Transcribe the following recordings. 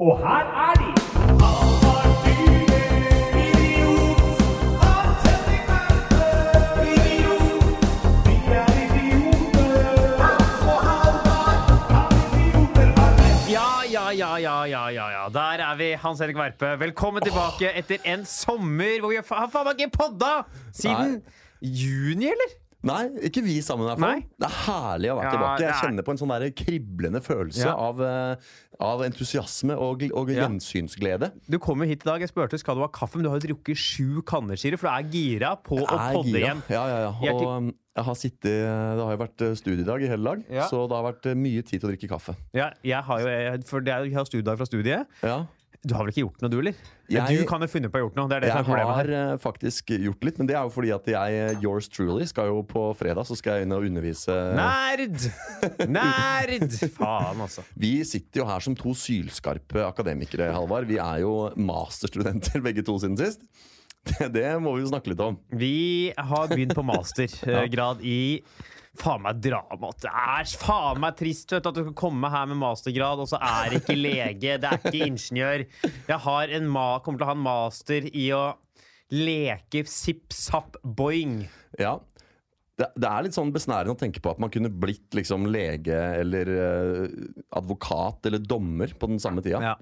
Og her er de! Ja, ja, ja, ja, ja, ja, ja. Der er vi, Hans Erik Verpe. Velkommen tilbake etter en sommer hvor vi har fa- har faen meg ikke podda siden juni, eller? Nei, ikke vi sammen i hvert fall. Nei. Det er herlig å være Ja, tilbake. Jeg er- kjenner på en sånn der kriblende følelse Ja. av, eh, av entusiasme og, og Ja. gjensynsglede. Du kom jo hit i dag. Jeg spurte skal du ha kaffe, men du har jo drukket sju kanner, sier du, for du er gira på å podde igjen. Ja, ja, ja. Og um, jeg har sittet, det har jo vært eh, studiedag i hele dag, så det har vært eh, mye tid til å drikke kaffe. Ja, jeg har jo For det er, jeg har studiedag fra studiet. Ja. Du har vel ikke gjort noe, du, eller? Jeg- du kan jo finne på å ha gjort noe. Det er det Jeg som er problemet har her. eh, faktisk gjort litt, men det er jo fordi at jeg, yours truly, skal jo på fredag så skal jeg inn og undervise Nerd! Nerd! Faen, altså. Vi sitter jo her som to sylskarpe akademikere, Halvard. Vi er jo masterstudenter begge to siden sist. Det, det må vi jo snakke litt om. Vi har begynt på mastergrad i Faen meg drama. Det er faen meg trist vet at du skal komme her med mastergrad, og så er det ikke lege, det er ikke ingeniør. Jeg har en ma kommer til å ha en master i å leke sipp sapp boing. Ja. Det, det er litt sånn besnærende å tenke på at man kunne blitt liksom lege eller eh, advokat eller dommer på den samme tida. Ja.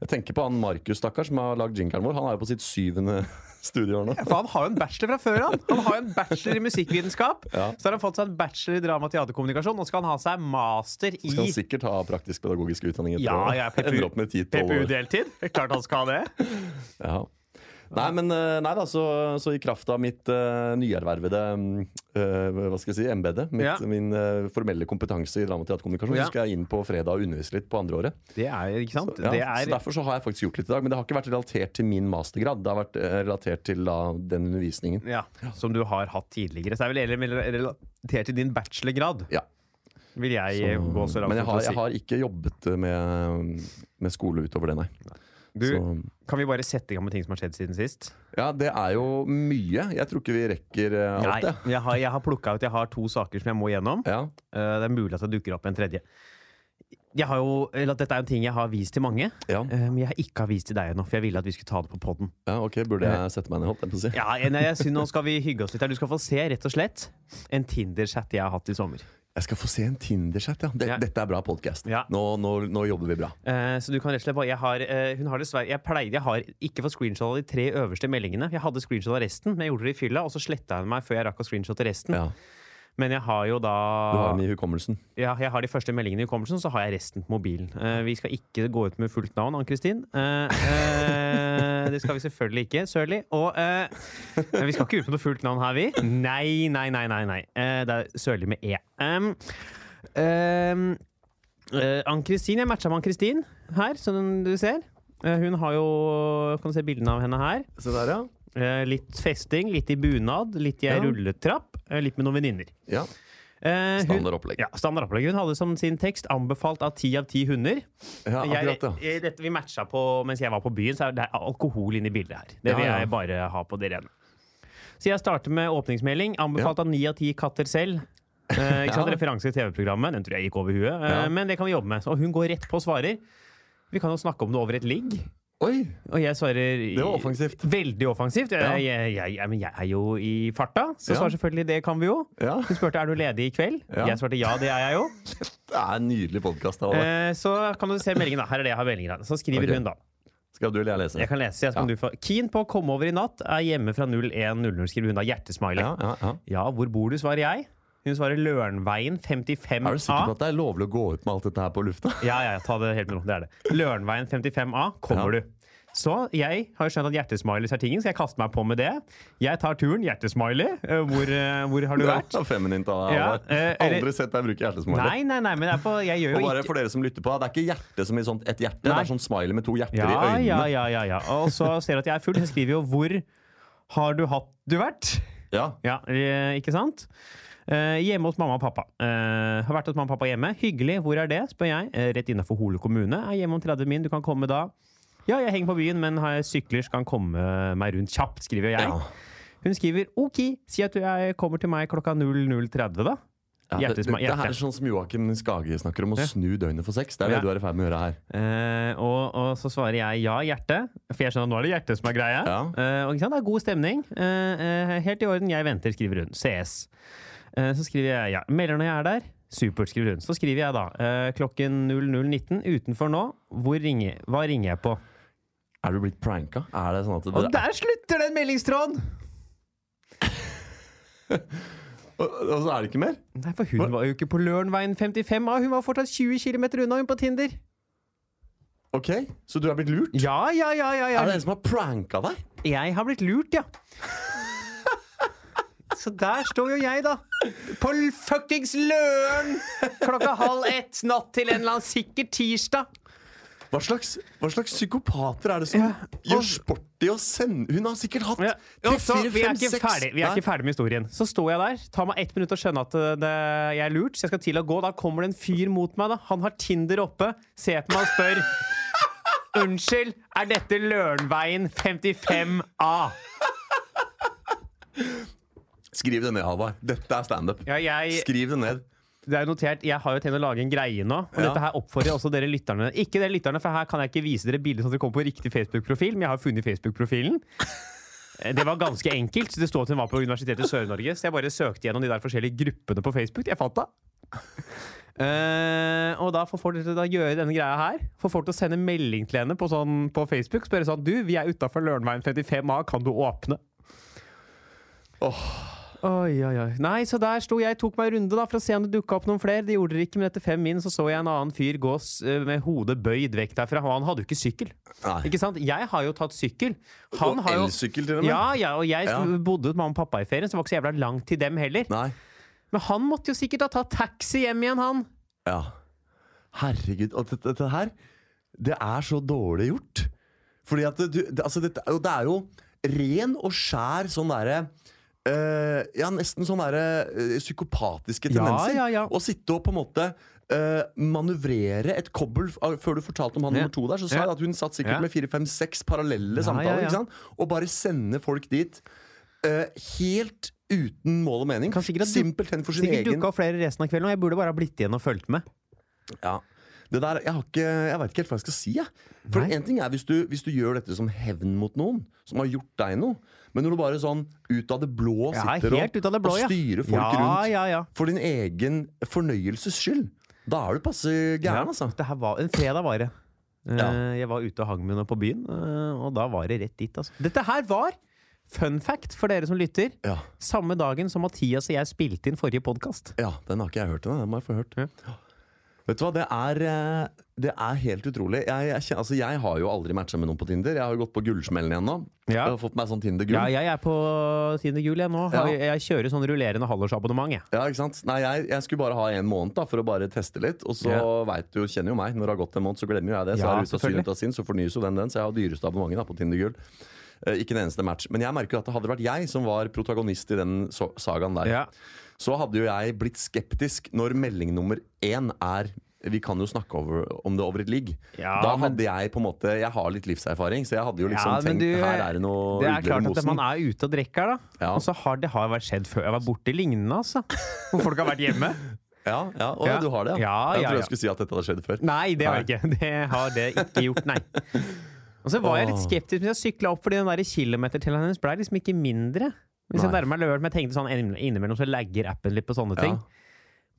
Jeg tenker på han Markus, stakkar, som har lagd jingeren vår. Han er jo på sitt syvende studieår nå. For han har jo en bachelor fra før han. Han har jo en bachelor i musikkvitenskap. Ja. Så har han fått seg en bachelor i drama og teaterkommunikasjon. Nå skal han ha seg master i Skal han sikkert ha praktisk-pedagogisk utdanning etter Ja, ja, PPU, ende opp med 10-12 PPU-deltid. Det er Klart han skal ha det. Ja. Nei, men eh, nei da, så, så i kraft av mitt uh, nyervervede eh, hva skal jeg si, embete, Ja. min uh, formelle kompetanse i drama- og teaterkommunikasjon, Ja. så skal jeg inn på fredag og undervise litt på andre året. Det er, ikke sant? Ja, det Så er Derfor så har jeg faktisk gjort litt i dag, men det har ikke vært relatert til min mastergrad. Det har vært relatert til da, den undervisningen. Ja, som du har hatt tidligere. Så det er vel heller relatert til din bachelorgrad, Ja. vil jeg Så- gå så langt men jeg har, jeg har ikke jobbet med, med skole utover det, nei. Du, Så, kan vi bare sette i gang med ting som har skjedd siden sist? ja, det er jo mye. Jeg tror ikke vi rekker uh, alt, Nei, jeg. har, jeg har plukka ut Jeg har to saker som jeg må gjennom. Ja. Uh, det er mulig at det dukker opp en tredje. Jeg har jo, eller at Dette er en ting jeg har vist til mange, Ja. uh, men jeg har ikke har vist til deg ennå. For jeg ville at vi skulle ta det på poden. ja, ok, burde jeg sette meg ned, holdt jeg på å si. Ja, jeg, jeg synes, nå skal vi hygge oss litt her. Du skal få se rett og slett en Tinder-chat jeg har hatt i sommer. Jeg skal få se en Tinder-chat, ja. Ja. Dette er bra podkast. Ja. Nå, nå, nå jobber vi bra. Eh, så du kan rett og slett bare jeg har, eh, Hun har dessverre Jeg pleide, jeg har ikke fått screenshot av de tre øverste meldingene. Jeg hadde screenshot av resten, men jeg gjorde det i fylla, og så sletta hun meg før jeg rakk å screenshotte resten. Ja. Men jeg har jo da Du har dem i hukommelsen. ja, Jeg har de første meldingene i hukommelsen, så har jeg resten på mobilen. Uh, vi skal ikke gå ut med fullt navn, Ann-Kristin. Uh, uh, det skal vi selvfølgelig ikke. Sørli. Og eh, vi skal ikke ut med noe fullt navn her, vi. Nei, nei, nei. nei, nei. Eh, det er Sørli med E. Um, Ann-Kristin, Jeg matcha med Ann-Kristin her, som du ser. Eh, hun har jo Kan du se bildene av henne her? Se der, ja. Eh, litt festing, litt i bunad, litt i ei Ja. rulletrapp, litt med noen venninner. ja. Eh, Standard opplegg. ja, standard opplegg. Hun hadde som sin tekst 'anbefalt av ti av ti hunder'. Ja, akkurat, ja. jeg- dette vi matcha på mens jeg var på byen, så er det alkohol inne i bildet her. Det Ja, vil ja. jeg bare ha på det rene. Så jeg starter med åpningsmelding. Anbefalt av ni av ti katter selv. Eh, ikke sant? Referanse til TV-programmet. Den tror jeg gikk over huet. Eh, Men det kan vi jobbe med. Så hun går rett på og svarer. Vi kan jo snakke om det over et ligg. Oi! Og jeg svarer Det var offensivt. Veldig offensivt. Jeg, Ja. jeg, jeg, jeg, er jo i farta, så Ja. svarer selvfølgelig det kan vi jo. Ja. Hun spurte er du ledig i kveld. Ja. Jeg svarte ja, det er jeg jo. Det er en nydelig podkast. Eh, så kan du se meldingen da. Her er det jeg har meldingen. Så skriver okay. hun da. Skal du eller jeg lese? Jeg kan lese. Jeg skal Ja. du få. Keen på å komme over i natt. Er hjemme fra 01.00, skriver hun da. Hjertesmiley. Ja, ja, ja. Ja, hvor bor du, svarer jeg. Hun svarer Lørenveien 55A. Er du sikker på at det er lovlig å gå ut med alt dette her på lufta? Ja, ja, ta det helt med ro. Det er det. Lørenveien 55A kommer Ja. du. Så jeg har jo skjønt at hjertesmileys er tingen, så jeg kaster meg på med det. Jeg tar turen. Hjertesmiley. Eh, Hvor, eh, hvor har du vært? Ja, feminint av deg. Ja, eh, Aldri sett deg bruke hjertesmiley. Nei, nei, nei, men det er på, jeg gjør Og bare ikke for dere som lytter på, det er ikke hjerte som i sånt et hjerte. Nei. Det er sånn smiley med to hjerter Ja, i øynene. ja, ja, ja, ja. Og så ser du at jeg er full. Jeg skriver jo 'Hvor har du hatt du vært?' Ja. Ja, eh, ikke sant? Uh, hjemme hos mamma og pappa. Uh, har vært hos mamma og pappa hjemme. Hyggelig. Hvor er det? spør jeg. Uh, rett innafor Hole kommune. Er hjemme om 30 min. Du kan komme da. Ja, jeg henger på byen, men har jeg sykler, så kan komme meg rundt kjapt, skriver jeg. Ja. Hun skriver OK, si at er, kommer til meg klokka 00.30, da. Ja, det, det, det her er sånn som Joakim Skage snakker om, å snu døgnet for sex. Det er det Ja. du er i ferd med å gjøre her. Eh, og, og så svarer jeg ja, hjerte. For jeg skjønner at nå er det hjertet som er greia. Ja. Eh, og det er god stemning. Eh, eh, helt i orden, jeg venter, skriver hun. CS. Eh, så skriver jeg ja. Melder når jeg er der. Supert, skriver hun. Så skriver jeg da eh, klokken 00.19 utenfor nå. Ringer, hva ringer jeg på? Er du blitt pranka? Er det sånn at Og der slutter den meldingstråden! og, og så er det ikke mer? Nei, for hun var jo ikke på Lørenveien 55A. Hun var fortsatt 20 km unna hun på Tinder. Ok, Så du er blitt lurt? Ja, ja, ja, ja, ja. Er det en som har pranka deg? Jeg har blitt lurt, ja. Så der står jo jeg, da. På fuckings Løren! Klokka halv ett natt til en eller annen sikker tirsdag. Hva slags, hva slags psykopater er det som Ja, gjør sport i å sende Hun har sikkert hatt Ja. tre, Og fire, vi fem, seks vi er ikke ferdig med historien. Så står jeg der, tar meg ett minutt å skjønne at uh, det, jeg er lurt, så jeg skal til å gå. Da kommer det en fyr mot meg. da Han har Tinder oppe, ser på meg og spør Unnskyld, er dette Lørenveien 55A? Skriv det ned, Halvard. Dette er standup. Ja, jeg, Skriv det ned. Det er notert, jeg har jo tenkt å lage en greie nå. Og Ja. dette her oppfordrer også dere lytterne. Ikke dere lytterne, for her kan jeg ikke vise dere bilder sånn at dere kommer på riktig Facebook-profil, men jeg har funnet Facebook-profilen. Eh, Det var ganske enkelt. Det stod at hun var på Universitetet i Sør-Norge, så jeg bare søkte gjennom de der forskjellige gruppene på Facebook. Jeg fant det. Uh, og da får folk til å gjøre denne greia her. Får folk til å sende melding til henne på, sånn, på Facebook. Spørre sånn Du, vi er utafor Lørenveien 55A, kan du åpne? Oi, oi, oi. Nei, så der sto jeg, tok meg en runde da for å se om det dukka opp noen flere. Det gjorde det ikke, men etter fem min så så jeg en annen fyr gå eh, med hodet bøyd vekk derfra. Og han hadde jo ikke sykkel. Nei. Ikke sant? Jeg har jo tatt sykkel. Han Og har jo elsykkel til og med? Ja, ja, og jeg Ja. bodde hos mamma og pappa i ferien, så det var ikke så jævla langt til dem heller. Nei. Men han måtte jo sikkert ha tatt taxi hjem igjen, han. Ja. Herregud. Og dette, dette her, det er så dårlig gjort. Fordi at du, det, altså dette, det er jo ren og skjær sånn derre eh, Ja, nesten sånn der, eh, psykopatiske Ja, tendenser. ja, ja. Å sitte og på en måte eh, manøvrere et kobbel ah, Før du fortalte om han Ja. nummer to der, så sa Ja. jeg at hun satt sikkert Ja. med fire, fem, seks parallelle samtaler. ja, ja. Ikke sant? Og bare sende folk dit eh, helt uten mål og mening. Kan sikkert ha duk- Simpelthen for sin Sikkert egen dukka opp flere resten av kvelden, og jeg burde bare ha blitt igjen og fulgt med. Ja. Det der, jeg, har ikke, jeg vet ikke helt hva jeg skal si. Jeg. For Nei. en ting er hvis du, hvis du gjør dette som hevn mot noen som har gjort deg noe. Men når du bare sånn ut av det blå Ja, sitter og, blå, og styrer folk rundt Ja, ja, for din egen fornøyelses skyld, da er du passe gæren, altså. Det her var, en fredag var det. Eh. Jeg var ute og hang med noen på byen, eh, og da var det rett dit. Altså. Dette her var, fun fact for dere som lytter, Ja, samme dagen som Mathias og jeg spilte inn forrige podkast. ja, den har ikke jeg hørt ennå. Den må jeg få hørt. Ja. Vet du hva, det er, eh, det er helt utrolig. Jeg, jeg, altså, jeg har jo aldri matcha med noen på Tinder. Jeg har jo gått på gullsmellen igjen nå. Ja. Jeg har fått meg sånn Tinder-gull. Ja, jeg er på Tinder Gul jeg nå. Ja. Jeg, kjører sånn rullerende halvårsabonnement. Jeg. Ja, ikke sant? Nei, jeg, jeg skulle bare ha en måned da, for å bare teste litt. Og så Ja. vet du, kjenner jo meg. Når det har gått en måned, så glemmer jeg det. Så Ja, er det ut av syn så fornyes jo den den. Så jeg har dyreste abonnementet da, på Tinder Gull. Eh, ikke en eneste match. Men jeg merker at det hadde vært jeg som var protagonist i den sagaen der. Ja. Så hadde jo jeg blitt skeptisk når melding nummer én er vi kan jo snakke over, om det over et ligg. Ja, da men- hadde jeg på en måte Jeg har litt livserfaring, så jeg hadde jo liksom Ja, tenkt du, her er det noe Det er klart at man er ute og drikker, da. Ja. Og så har det har vært skjedd før. Jeg var borti lignende, altså. Hvor folk har vært hjemme. Ja, ja, å, ja, du har det, Ja, jeg ja, trodde jeg skulle si at dette hadde skjedd før. Nei, det har jeg ikke. Det har det ikke gjort, nei. Og så var jeg litt skeptisk men jeg sykla opp, fordi den der kilometertelleren hennes ble liksom ikke mindre. Hvis jeg nærmer meg løren, men jeg tenkte sånn innimellom så legger appen litt på sånne ting. Ja.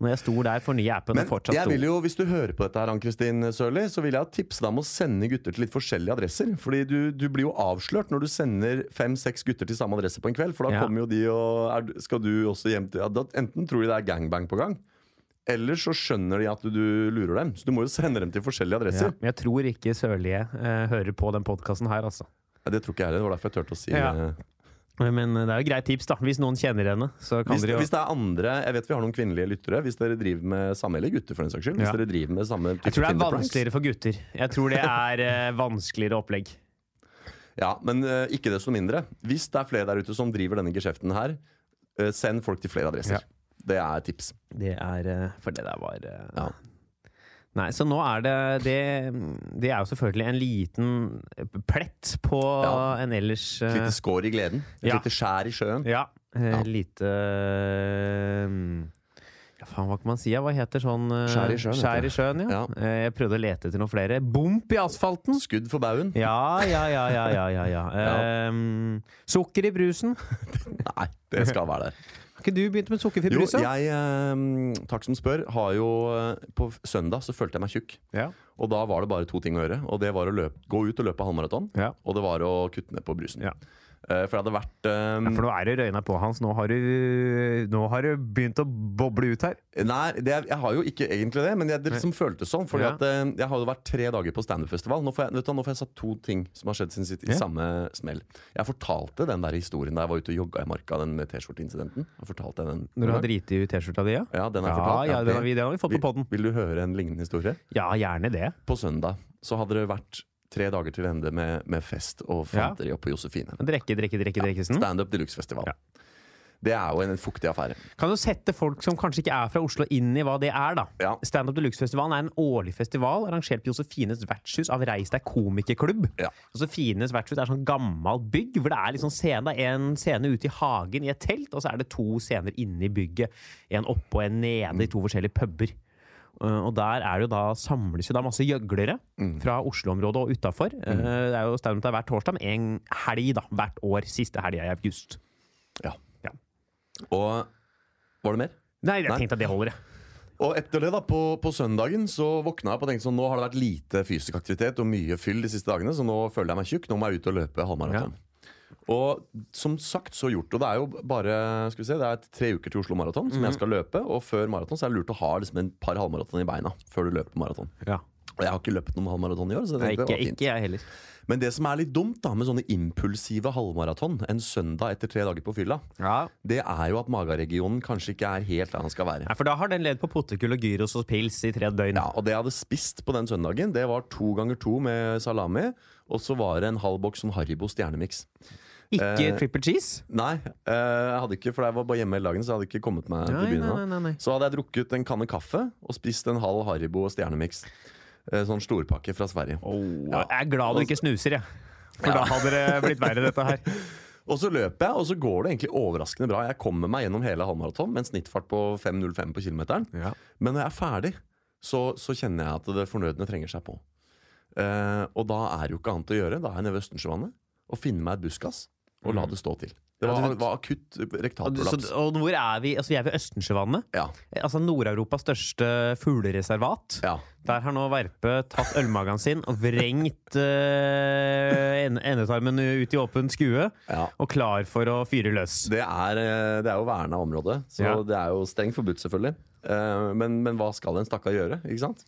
Når jeg sto der forny appen Men og fortsatt jeg vil jo, hvis du hører på dette, her, Ann-Kristin Sørli, så vil jeg tipse deg om å sende gutter til litt forskjellige adresser. Fordi du, du blir jo avslørt når du sender fem-seks gutter til samme adresse på en kveld. For da Ja. kommer jo de og er, Skal du også hjem til ja, da, Enten tror de det er gangbang på gang, eller så skjønner de at du, du lurer dem. Så du må jo sende dem til forskjellige ja. adresser. Men jeg tror ikke Sørlige eh, hører på den podkasten her, altså. Ja, det tror ikke jeg heller. Det var derfor jeg turte å si Ja. det. Men det er jo greit tips, da. Hvis noen kjenner henne, så kan Hvis, jo hvis det er andre Jeg vet vi har noen kvinnelige lyttere. Hvis dere driver med samme eller gutter, for den saks skyld. Hvis Ja. dere driver med samme Jeg tror det er vanskeligere for gutter. Jeg tror det er uh, vanskeligere opplegg. Ja, men uh, ikke desto mindre. Hvis det er flere der ute som driver denne geskjeften her, uh, send folk til flere adresser. Ja. Det er tips. Det er eh, For det der var eh, Ja. Nei, så nå er det, det Det er jo selvfølgelig en liten plett på Ja. en ellers Et eh, lite skår i gleden. Et Ja. lite skjær i sjøen. Ja. eh, Ja. Lite eh, Ja, faen, hva kan man si? Hva heter sånn Skjær i sjøen, Skjær i sjøen, ja. Ja. Jeg prøvde å lete etter noen flere. Bomp i asfalten! Skudd for baugen? Ja, ja, ja, ja, ja, ja, ja. Um, sukker i brusen. Nei, det skal være der. Har ikke du begynt med sukkerfri Jo, jeg, eh, takk som spør, har jo eh, På søndag så følte jeg meg tjukk. Ja. Og da var det bare to ting å gjøre. Og det var å løpe, gå ut og løpe halvmaraton. Ja. Og det var å kutte ned på brusen. Ja. Eh, for det hadde vært um... Ja, For nå er det røyna på, Hans. Nå har, du, nå har du begynt å boble ut her. Nei, det, jeg har jo ikke egentlig det, men jeg, det liksom føltes sånn. Fordi Ja. at eh, Jeg har jo vært tre dager på standup-festival. Nå, får jeg- du nå får jeg satt to ting som har skjedd siden sitt, i Ja. samme smell. Jeg fortalte den der historien da jeg var ute og jogga i marka, den T-skjorteincidenten. Når du har driti i T-skjorta di, ja? Ja, den har Ja, fortalt. ja, den har vi, den har vi fått på vil, podden. vil du høre en lignende historie? Ja, gjerne det. På søndag så hadde det vært tre dager til ende med, med fest og Ja. fanteri oppe på Josefine. Drikke, drikke, drikke, ja. Standup Deluxe-festival. Ja. Det er jo en fuktig affære. Kan du sette folk som kanskje ikke er fra Oslo, inn i hva det er, da? Ja. Standup Deluxe-festivalen er en årlig festival arrangert på Josefines vertshus av Reis deg komikerklubb. Ja. Josefines vertshus er sånn gammelt bygg hvor det er liksom scene. Det er en scene ute i hagen i et telt, og så er det to scener inne i bygget. En oppe og en nede i to forskjellige puber. Uh, og der er det jo da samles jo da masse gjøglere fra Oslo-området og utafor. det er jo standup der hver torsdag, men en helg da, hvert år. Siste helga i august. Ja. Ja. Og var det mer? Nei, jeg Nei. tenkte at det holder, jeg. Og etter det, da, på, på søndagen, så våkna jeg opp og tenkte sånn Nå har det vært lite fysisk aktivitet og mye fyll de siste dagene, så nå føler jeg meg tjukk. Nå må jeg ut og løpe halvmaraton. Og som sagt, så gjort. Og det er jo bare skal vi se, det er tre uker til Oslo Maraton som jeg skal løpe. Og før maraton så er det lurt å ha liksom en par halvmaraton i beina før du løper maraton. Ja. Og jeg har ikke løpt noen halvmaraton i år, så jeg Nei, ikke, det var fint. ikke jeg heller. Men det som er litt dumt da med sånne impulsive halvmaraton en søndag etter tre dager på fylla, Ja. det er jo at magaregionen kanskje ikke er helt der den skal være. Nei, for da har den ledd på potetgull og gyros og pils i tre døgn. Ja, og det jeg hadde spist på den søndagen, det var to ganger to med salami. Og så var det en halv boks sånn Haribo stjernemix. Ikke Eh, triple cheese? Nei, eh, jeg hadde ikke, for jeg var bare hjemme hele dagen, så jeg hadde ikke kommet meg til byen nei, nei, nei, nei. Så hadde jeg drukket en kanne kaffe og spist en halv Haribo og stjernemix. Eh, Sånn storpakke fra Sverige. Jeg er glad du ikke snuser, jeg. For da hadde det blitt verre, dette her. Og så løper jeg, og så går det egentlig overraskende bra. Jeg kommer meg gjennom hele halvmaraton med en snittfart på 5.05 på kilometeren. Ja. Men når jeg er ferdig, så, så kjenner jeg at det fornødne trenger seg på. Eh, og da er det jo ikke annet å gjøre. Da er jeg nede ved Østensjøvannet og finner meg et buskas og la det stå til. Det Mm. Ja, var, var akutt rektalprolaps. og hvor er vi? Altså, vi er ved Østensjøvannet. Ja, Altså Nord-Europas største fuglereservat. ja. Der har nå Verpe tatt ølmagen sin og vrengt uh, endetarmen ut i åpent skue. Og klar for å fyre løs. Det er, eh, det er jo verna område, så det er jo strengt forbudt, selvfølgelig. Uh, Men, men hva skal en stakkar gjøre? ikke sant?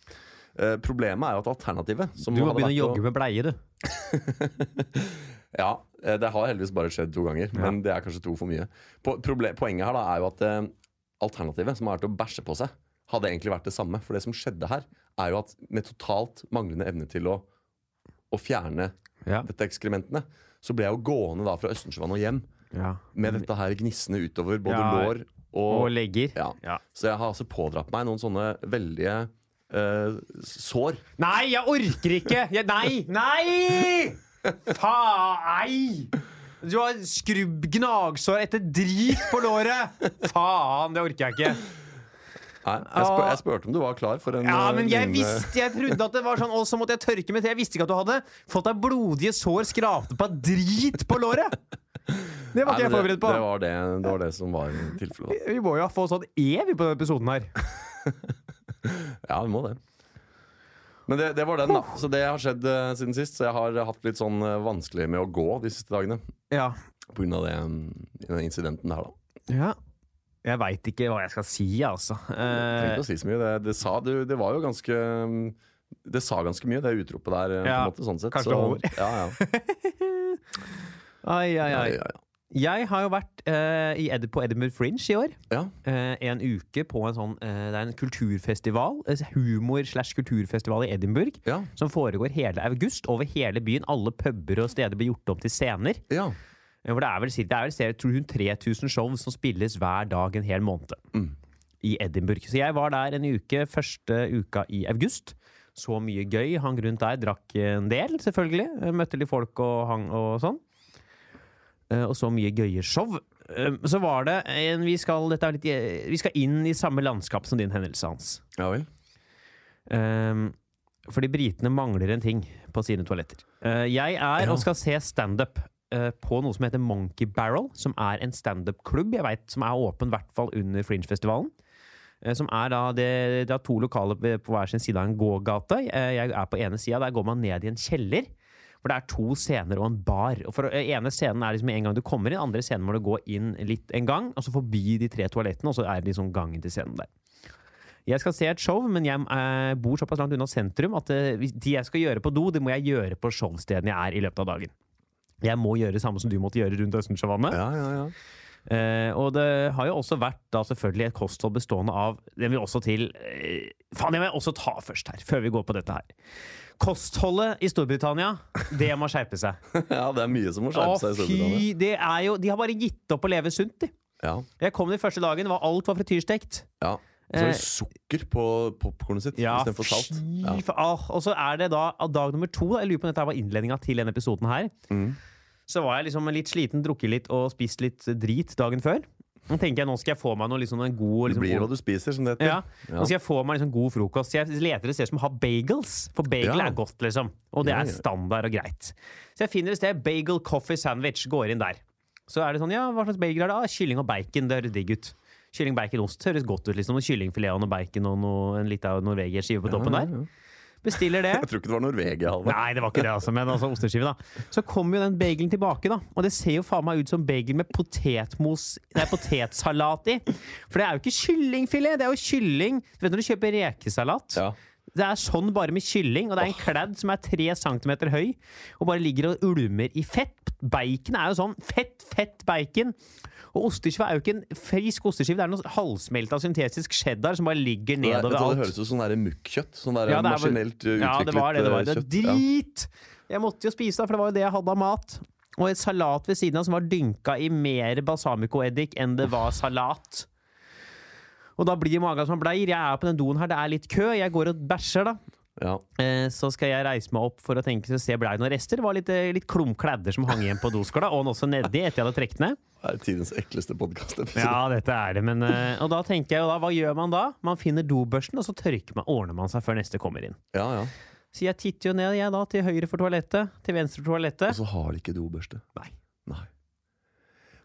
Eh, Problemet er jo at alternativet som Du må begynne å jogge med bleie, du. Ja, eh, det har heldigvis bare skjedd to ganger, men det er kanskje to for mye. Poenget her da er jo at eh, alternativet, som har vært å bæsje på seg, hadde egentlig vært det samme. For det som skjedde her, er jo at med totalt manglende evne til å, å fjerne Ja. dette ekskrementene, så ble jeg jo gående da fra Østensjøvann og hjem ja. med dette her gnissende utover både Ja, lår Og og legger. Så jeg har altså pådratt meg noen sånne veldige uh, sår. Nei, jeg orker ikke! Jeg, nei! Nei! Faen! Du har skrubb gnagsår etter drit på låret! Faen, det orker jeg ikke. Nei, jeg, spør, jeg spurte om du var klar for en Ja, eh, men jeg lignende- visste, jeg trodde at det var sånn Og så måtte jeg tørke med te. Jeg visste ikke at du hadde fått deg blodige sår skrapte på drit på låret! Det var Nei, ikke jeg forberedt på. Det, det, var det, det var det som var tilfellet. Vi, Vi må jo ha fått sånn E vi på denne episoden her. Ja, vi må det. Men det, det var den, da. Så det har skjedd uh, siden sist. Så jeg har hatt litt sånn uh, vanskelig med å gå de siste dagene. Ja. På grunn av det, mm, den incidenten der, da. ja. Jeg veit ikke hva jeg skal si, altså. Trenger Eh, å si så mye. Det, det, sa, det, det var jo ganske mm, Det sa ganske mye, det utropet der. eh, Ja, på en måte, sånn sett. kanskje så, det holder. Ja, ja. ai, ai, Ja, ai. ja, ja. Jeg har jo vært eh, i Ed på Edinburgh Fringe i år. ja. eh, en uke på en sånn eh, Det er en kulturfestival, eh, humor slash kulturfestival i Edinburgh, ja. som foregår hele august over hele byen. Alle puber og steder blir gjort om til scener. ja. Eh, Hvor det er vel, det er vel jeg tror hun 3000 show som spilles hver dag en hel måned. Mm. I Edinburgh. Så jeg var der en uke første uka i august. Så mye gøy. Hang rundt der, drakk en del, selvfølgelig. Eh, Møtte litt folk og hang og sånn. Eh, Og så mye gøye show. eh, så var det en, vi, skal, litt, eh, vi skal inn i samme landskap som din hendelse, Hans. Ja vel. Um, fordi britene mangler en ting på sine toaletter. Uh, jeg er Ja. og skal se standup uh, på noe som heter Monkey Barrel, som er en standup-klubb jeg vet, som er åpen i hvert fall under Fringe-festivalen. Som er da det, det er to lokaler på hver sin side av en gågate. Jeg er på ene sida, der går man ned i en kjeller. For det er to scener og en bar. Og for eh, ene scenen er liksom en gang du kommer inn, andre scenen må du gå inn litt en gang, og så forbi de tre toalettene, og så er det liksom gangen til scenen der. Jeg skal se et show, men jeg eh, bor såpass langt unna sentrum at eh, de jeg skal gjøre på do, det må jeg gjøre på showstedene jeg er i løpet av dagen. Jeg må gjøre det samme som du måtte gjøre rundt Østensjøvannet. Ja, ja, ja. Eh, og det har jo også vært da selvfølgelig et kosthold bestående av Det vil også til eh, Faen, det må jeg også ta først her, før vi går på dette her. Kostholdet i Storbritannia, det må skjerpe seg. ja, det er mye som må skjerpe seg i Storbritannia. Det er jo, de har bare gitt opp å leve sunt, de. Ja, Jeg kom den første dagen, var alt var frityrstekt. ja. Så er det sukker på popkornet sitt Ja, istedenfor salt. Ja. ah, Og så er det da dag nummer to, jeg lurer på om dette var innledninga til denne episoden her, Mm. Så var jeg liksom litt sliten, drukket litt og spist litt drit dagen før. Nå tenker jeg nå skal jeg få meg noe liksom en god Det liksom, blir hva du spiser, som det heter. ja. Nå skal jeg få meg liksom god frokost. Jeg leter et sted som har bagels, for bagel Ja. er godt, liksom. Og det Ja, er standard og greit. Så jeg finner et sted, bagel coffee sandwich, går inn der. Så er det sånn, ja, hva slags bagel er det? Ah, kylling og bacon, det høres digg ut. Kylling, bacon, ost høres godt ut, liksom. Kyllingfilet og bacon og noe, en lita norvegerskive på toppen ja, der. Bestiller det. Jeg tror ikke det var Norvegia, Halvard. Nei, det var ikke det, altså, men altså osteskive, da. Så kommer jo den bagelen tilbake, da. Og det ser jo faen meg ut som bagel med potetmos Nei, potetsalat i. For det er jo ikke kyllingfilet, det er jo kylling Du vet når du kjøper rekesalat? Ja. Det er sånn bare med kylling, og det er en kladd som er tre centimeter høy, og bare ligger og ulmer i fett. Bacon er jo sånn fett, fett bacon. Og osteskive er jo ikke en frisk osteskive, det er noe halvsmelta syntetisk cheddar som bare ligger er- nedover alt. det høres ut som sånn mukkjøtt. Sånn der Ja, det er maskinelt utviklet Ja, det var det. det, var. det er drit! Jeg måtte jo spise det, for det var jo det jeg hadde av mat. Og et salat ved siden av som var dynka i mer balsamicoeddik enn det var salat. Og da blir magen som bleir. Jeg er på den doen her, det er litt kø. Jeg går og bæsjer, da. Ja. Eh, så skal jeg reise meg opp for å tenke så se blei noen rester. Det var litt, eh, litt klumkladder som hang igjen på doskåla, og også nedi etter jeg hadde trukket ned. Det er tidens ekleste podkastepisode. Ja, dette er det, men eh, Og da tenker jeg da, hva gjør man da? Man finner dobørsten, og så tørker man, ordner man seg før neste kommer inn. Ja, ja. Så jeg titter jo ned, jeg da, til høyre for toalettet, til venstre for toalettet. Og så har de ikke dobørste. Nei. Nei.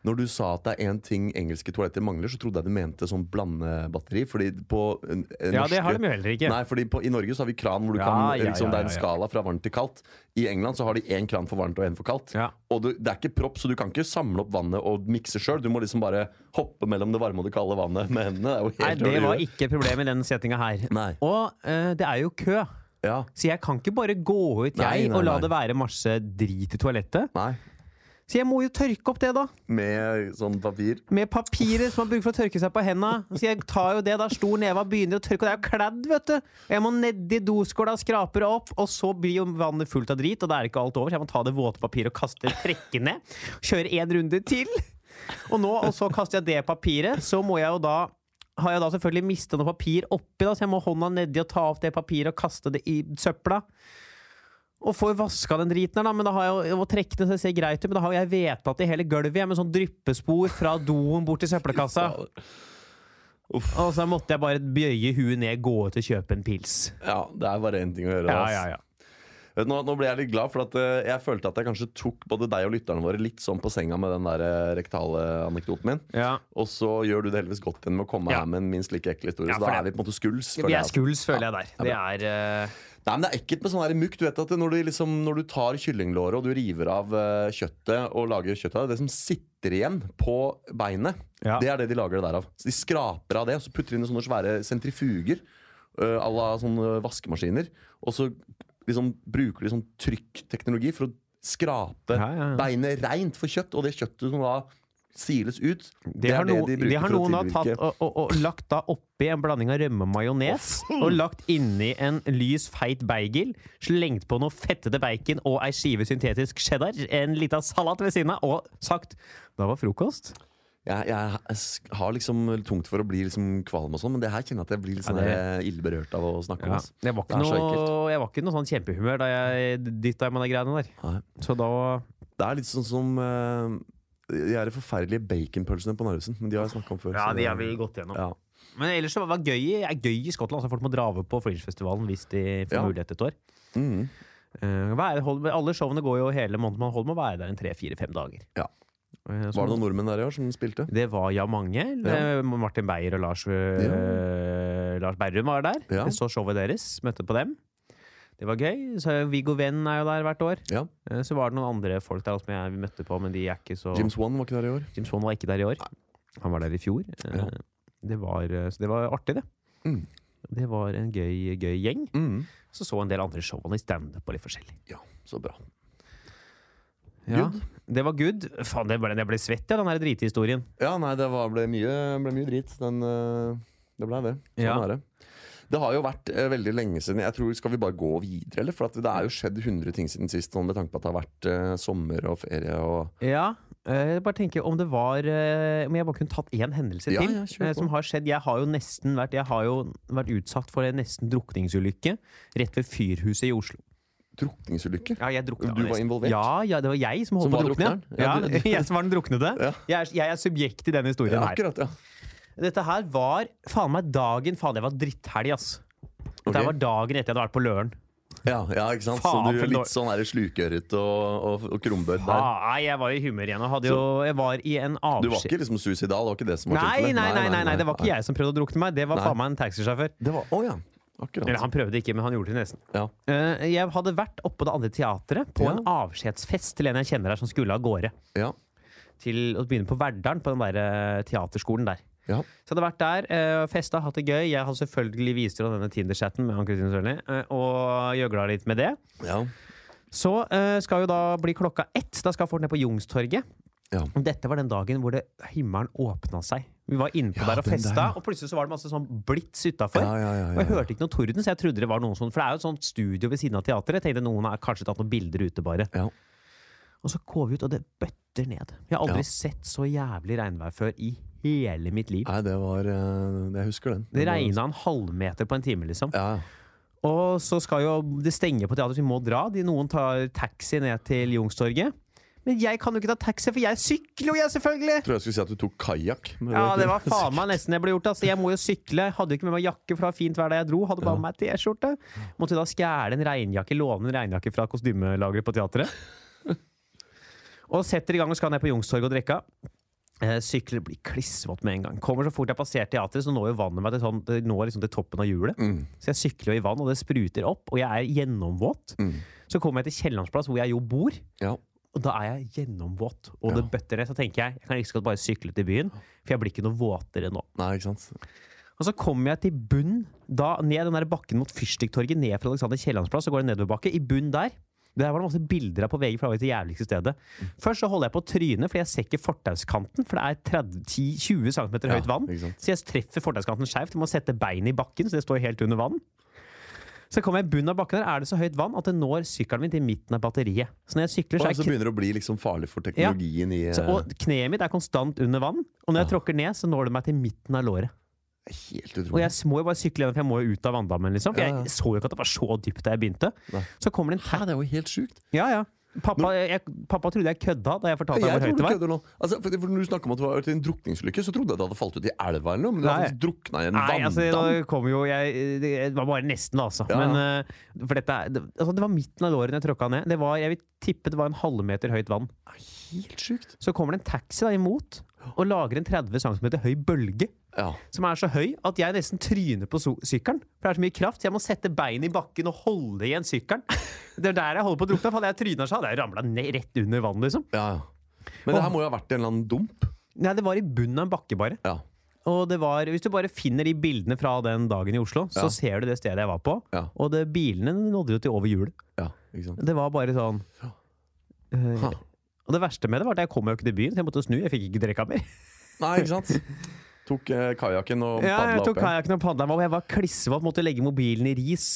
Når du sa at det er én ting engelske toaletter mangler, så trodde jeg du mente sånn blandebatteri. Fordi på eh, Ja, norske det har de jo heller ikke. Nei, fordi på, I Norge så har vi kran hvor du Ja, kan ja, liksom, ja, Det er en skala fra varmt til kaldt. I England så har de én kran for varmt og én for kaldt. Ja. Og du, det er ikke propp, så du kan ikke samle opp vannet og mikse sjøl. Du må liksom bare hoppe mellom det varme og det kalde vannet med hendene. Det Nei, det var ikke et problem i den settinga her. Nei. Og eh, det er jo kø, Ja. så jeg kan ikke bare gå ut, Nei, jeg, nei, og la nei. det være masse drit i toalettet. Nei. Så jeg må jo tørke opp det, da. Med sånn papir. Med papiret som man bruker for å tørke seg på henda. Så jeg tar jo det, da. Stor neve og begynner å tørke. Og det er jo kledd, vet du. Og jeg må nedi doskåla, skrape det opp, og så blir jo vannet fullt av drit, og da er ikke alt over. Så jeg må ta det våte papiret og kaste, det, trekke ned. Kjøre én runde til. Og nå, og så kaster jeg det papiret. Så må jeg jo da har jeg da selvfølgelig mista noe papir oppi, da, så jeg må hånda nedi og ta opp det papiret og kaste det i søpla. Og får vaska den driten her, da, men da har jeg, jo- trekke det så det ser greit ut. Men da har jeg vedtatt i hele gulvet jeg, med sånn dryppespor fra doen bort til søppelkassa. Uff. Og så måtte jeg bare bøye huet ned, gå ut og kjøpe en pils. Ja, det er bare én ting å gjøre. Ja, ja, ja. Nå, nå ble jeg litt glad, for at eh, jeg følte at jeg kanskje tok både deg og lytterne våre litt sånn på senga med den der eh, rektale anekdoten min. ja. Og så gjør du det heldigvis godt igjen med å komme Ja. her med en minst like ekkel historie. Ja, så da er vi på en måte skuls. Vi er altså. skuls, føler jeg der. Det er eh, Nei, men Det er ekkelt med sånn mugg. Du vet at Når du, liksom, når du tar kyllinglåret og du river av eh, kjøttet og lager kjøtt av det, det som sitter igjen på beinet, Ja. det er det de lager det der av. Så De skraper av det, og så putter de inn sånne svære sentrifuger uh, à la sånne vaskemaskiner. Og så liksom bruker de sånn trykkteknologi for å skrape ja, ja. beinet reint for kjøtt. Og det kjøttet som da siles ut, Det har, er det de det har noen da tatt og, og, og lagt da oppi en blanding av rømme og majones, og lagt inni en lys, feit bagel, slengt på noe fettede bacon og ei skive syntetisk cheddar, en lita salat ved siden av, og sagt da var frokost. Jeg, jeg jeg, har liksom tungt for å bli liksom kvalm og sånn, men det her kjenner jeg at jeg blir litt sånn Ja, det- der ille berørt av å snakke om. Ja. ass. Jeg, var Det noe, jeg var ikke noe sånn kjempehumør da jeg dytta i meg de greiene der. Nei. Så da Det er litt sånn som eh, De er de forferdelige baconpølsene på Narvesen. Men de har jeg snakka om før. Ja, de har vi gått gjennom. Ja. Men ellers så var det gøy, er gøy i Skottland. Altså folk må dra over på Fringe-festivalen hvis de får Ja. mulighet et år. Mm. Uh, er det, hold, alle showene går jo hele måneden. Man holder med å være der en tre-fire-fem dager. Ja. Uh, Var det noen nordmenn der i år som spilte? Det var ja mange. Ja. Eh, Martin Beyer og Lars, eh, Lars Berrum var der. Ja. Jeg så showet deres. Møtte på dem. Det var gøy. Så Viggo Venn er jo der hvert år. Ja. Eh, Så var det noen andre folk der som jeg møtte på, men de er ikke så Jim Swan var ikke der i år. Jim Swan var ikke der i år. Han var der i fjor. Eh, Ja. Det, var, eh, så det var artig, det. Mm. Det var en gøy, gøy gjeng. Mm. Så så en del andre show i standup og litt forskjellig. Ja, så bra. Ja, Good. det var good. Faen, det ble, jeg ble svett av den der drithistorien. Ja, nei, det var, ble, mye, ble mye drit. Den, det ble det. Sånn Ja. er det. Det har jo vært eh, veldig lenge siden. Jeg tror Skal vi bare gå videre, eller? For at det er jo skjedd 100 ting siden sist, sånn med tanke på at det har vært eh, sommer og ferie og Ja, eh, jeg bare tenker om det var eh, Om jeg bare kunne tatt én hendelse Ja, til ja, eh, som har skjedd. Jeg har jo nesten vært Jeg har jo vært utsatt for en nesten drukningsulykke rett ved Fyrhuset i Oslo. drukningsulykke. Ja, jeg drukna Du var involvert? Ja, ja, det var jeg som holdt på å drukne. Ja, jeg som var den druknede. Ja. Jeg, er, jeg er subjekt i denne historien her. akkurat, ja. Dette her var faen meg dagen Faen, det var dritthelg, ass. Dette her var dagen etter jeg hadde vært på Løren. ja. Ja, ikke sant? Faen, så du er litt sånn slukøret og, og, og krumbøyd der. Nei, jeg var i humør igjen. Og jo, jeg var i en Du var ikke liksom suicidal? Det var ikke det som var Nei, nei, nei, nei, nei, nei, det var ikke jeg som prøvde å drukne meg. Det var faen meg en taxisjåfør. Oh, ja. Akkurat. Eller han prøvde ikke, men han gjorde det nesten. Ja. Uh, jeg hadde vært oppe på det andre teatret på Ja. en avskjedsfest til en jeg kjenner her som skulle av gårde. Ja. Til å begynne på Verdalen, på den der eh, teaterskolen der. Ja. Så jeg hadde vært der, uh, festa, hatt det gøy. Jeg hadde selvfølgelig vist henne denne Tinder-chatten med Ann-Kristin Sørli, eh, og gjøgla litt med det. ja. Så eh, skal jo da bli klokka ett. Da skal folk ned på Jungstorget. Ja. Dette var den dagen hvor det, himmelen åpna seg. Vi var inne på Ja, der og festa, der, og plutselig så var det masse sånn blits utafor. Ja, ja, ja, ja, Og jeg hørte ikke noe torden, så jeg trodde det var noen sånn For det er jo et sånt studio ved siden av teateret. Jeg tenkte noen har kanskje tatt noen bilder ute, bare. Ja. Og så går vi ut, og det bøtter ned. Vi har aldri sett så jævlig regnvær før i hele mitt liv. Nei, det var eh, Jeg husker den. Det regna en halvmeter på en time, liksom. Ja. Og så skal jo det stenge på teatret, så vi må dra. De, noen tar taxi ned til Youngstorget. Men jeg kan jo ikke ta taxi, for jeg sykler jo, jeg, selvfølgelig! Jeg tror jeg skulle si at du tok kajakk. Ja, det var faen meg nesten jeg ble gjort. Altså. Jeg må jo sykle. Hadde jo ikke med meg jakke, for det var fint vær da jeg dro. Hadde bare med meg T-skjorte. Måtte da stjele en regnjakke, låne en regnjakke fra kostymelageret på teatret. Og setter i gang og skal ned på Youngstorget og drikke. Eh, sykler blir klissvåt med en gang. Kommer så fort jeg passerer teatret, så når jo vannet meg til, sånn, liksom til toppen av hjulet. Mm. Så jeg sykler jo i vann, og det spruter opp, og jeg er gjennomvåt. Mm. Så kommer jeg til Kiellandsplass, hvor jeg jo bor. Ja. Og da er jeg gjennomvåt, og Ja. det bøtter ned. Så tenker jeg jeg kan ikke godt bare sykle til byen, for jeg blir ikke noe våtere nå. Nei, ikke sant. Og så kommer jeg til bunn, da ned den der bakken mot Fyrstikktorget, ned fra Alexander Kiellands plass, så går nedoverbakke. I bunn der der var det masse bilder av på VG, for det var det jævligste stedet. Først så holder jeg på trynet, fordi for jeg ser ikke fortauskanten, for det er 30, 10, 20 cm høyt vann. ikke. Så jeg treffer fortauskanten skjevt. Jeg må sette beinet i bakken, så det står helt under vann. Så kommer jeg i bunnen av bakken der, er det så høyt vann at det når sykkelen min til midten av batteriet. Så når jeg sykler, så Og så begynner det å bli liksom farlig for teknologien i så, eh, og kneet mitt er konstant under vann. Og når jeg tråkker ned, så når det meg til midten av låret. Helt Og jeg må jo bare sykle gjennom, for jeg må jo ut av vanndammen. Liksom. For. Jeg så jo ikke at det var så dypt da jeg begynte. Nei. Så kommer det en Hæ, det er jo helt sjukt. Ja, ja. Pappa, jeg, pappa trodde jeg kødda da jeg fortalte Jeg hvor tror høyt du det var. kødder nå. Altså, for, for når du snakker om at det var vært en drukningsulykke, så trodde jeg det hadde falt ut i elva eller noe, men det hadde faktisk drukna i en Nei, altså, vanndam. nå kom jo jeg Det var bare nesten, altså. Ja. Men, eh, for dette, er- det, altså, det var midten av låret jeg tråkka ned. Det var, jeg vil tippe det var en halvmeter høyt vann. Helt sjukt. Så kommer det en taxi da imot og lager en 30 cm høy bølge. Ja. Som er så høy at jeg nesten tryner på sykkelen. For det er så mye kraft, så jeg må sette beinet i bakken og holde igjen sykkelen. Det er der jeg holder på å drukne. Hadde jeg tryna, så hadde jeg ramla rett under vann, liksom. ja, ja. Men det her må jo ha vært en eller annen dump. Nei, det var i bunnen av en bakke, bare. Ja. Og det var, hvis du bare finner de bildene fra den dagen i Oslo, så Ja. ser du det stedet jeg var på. Ja. Og det, bilene nådde jo til over hjulet. ja. Det var bare sånn Ja. Og det verste med det var at jeg kom jo ikke til byen, så jeg måtte snu. Jeg fikk ikke drikka mer. Nei, ikke sant. Tok eh, kajakken og Ja, jeg tok opp kajakken og padla meg, og jeg var klissvåt, måtte legge mobilen i ris.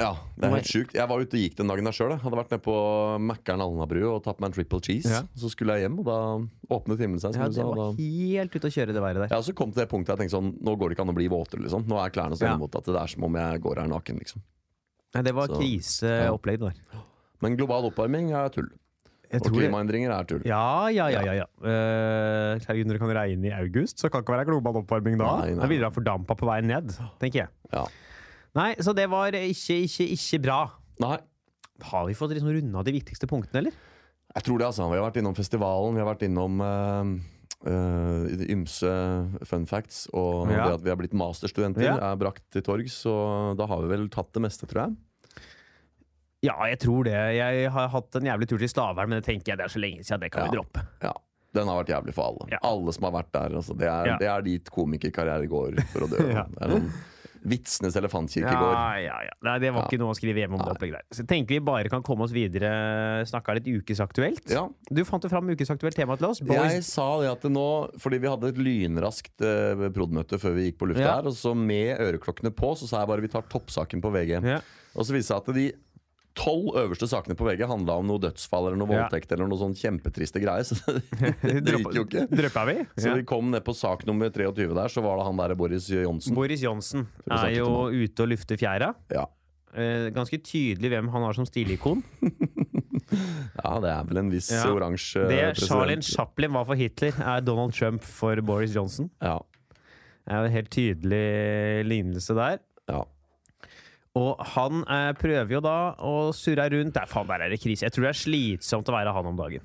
Ja, det er helt sjukt. Jeg var ute og gikk den dagen der sjøl. Hadde vært nede på Mækkern Alnabru og tatt meg en triple cheese. Ja. Så skulle jeg hjem, og da åpnet himmelen seg. Ja, det var da helt ute å kjøre det været der. Ja, Så kom til det punktet jeg tenkte sånn Nå går det ikke an å bli våtere, liksom. Nå er klærne så Ja. at det er som om jeg går her naken, liksom. Nei, det var kriseopplegg, det der. Men global oppvarming er tull. Jeg Og klimaendringer er tull. Ja, ja, ja. ja, ja. Uh, herregud, når det kan regne i august, så kan det ikke være global oppvarming da. Nei, nei. Da blir det fordampa på vei ned, tenker jeg. Ja. Nei, så det var ikke, ikke, ikke bra. Nei, Har vi fått liksom runda de viktigste punktene, eller? jeg tror det, altså. Vi har vært innom festivalen, vi har vært innom uh, uh, ymse fun facts, og Ja. det at vi har blitt masterstudenter Ja. er brakt til torgs, så da har vi vel tatt det meste, tror jeg. Ja, jeg tror det. Jeg har hatt en jævlig tur til Stavern, men det tenker jeg det er så lenge siden. Det kan vi droppe. Ja. Den har vært jævlig for alle. Ja. Alle som har vært der. Altså, det, er, Ja. det er dit komikerkarriere går for å dø. Ja. Er sånn Vitsenes elefantkirkegård. Ja, ja, ja. Nei, det var Ja. ikke noe å skrive hjem om det Nei. der. Så tenker vi bare kan komme oss videre. Snakka litt ukesaktuelt. Ja. Du fant jo fram ukesaktuelt tema til oss. Jeg sa det at det nå, fordi vi hadde et lynraskt eh, prod.møte før vi gikk på lufta Ja. her, og så med øreklokkene på, så sa jeg bare vi tar toppsaken på VG. Ja. Og så viste det seg at de tolv øverste sakene på VG handla om noe dødsfall eller noe Ja. voldtekt eller noe sånn kjempetriste greier. Så det, det gikk jo ikke. Droppa vi? Så Ja. vi kom ned på sak nummer 23 der, så var det han derre Boris Johnsen. Boris Johnsen er jo ute og lufter fjæra. Ja. Eh, ganske tydelig hvem han har som stilikon. ja, det er vel en viss Ja. oransje Det Charlene Chaplin var for Hitler, er Donald Trump for Boris Johnson. Ja. Det er en helt tydelig lignelse der. ja. Og han eh, prøver jo da å surre rundt Nei, faen, der er det krise. Jeg tror det er slitsomt å være han om dagen.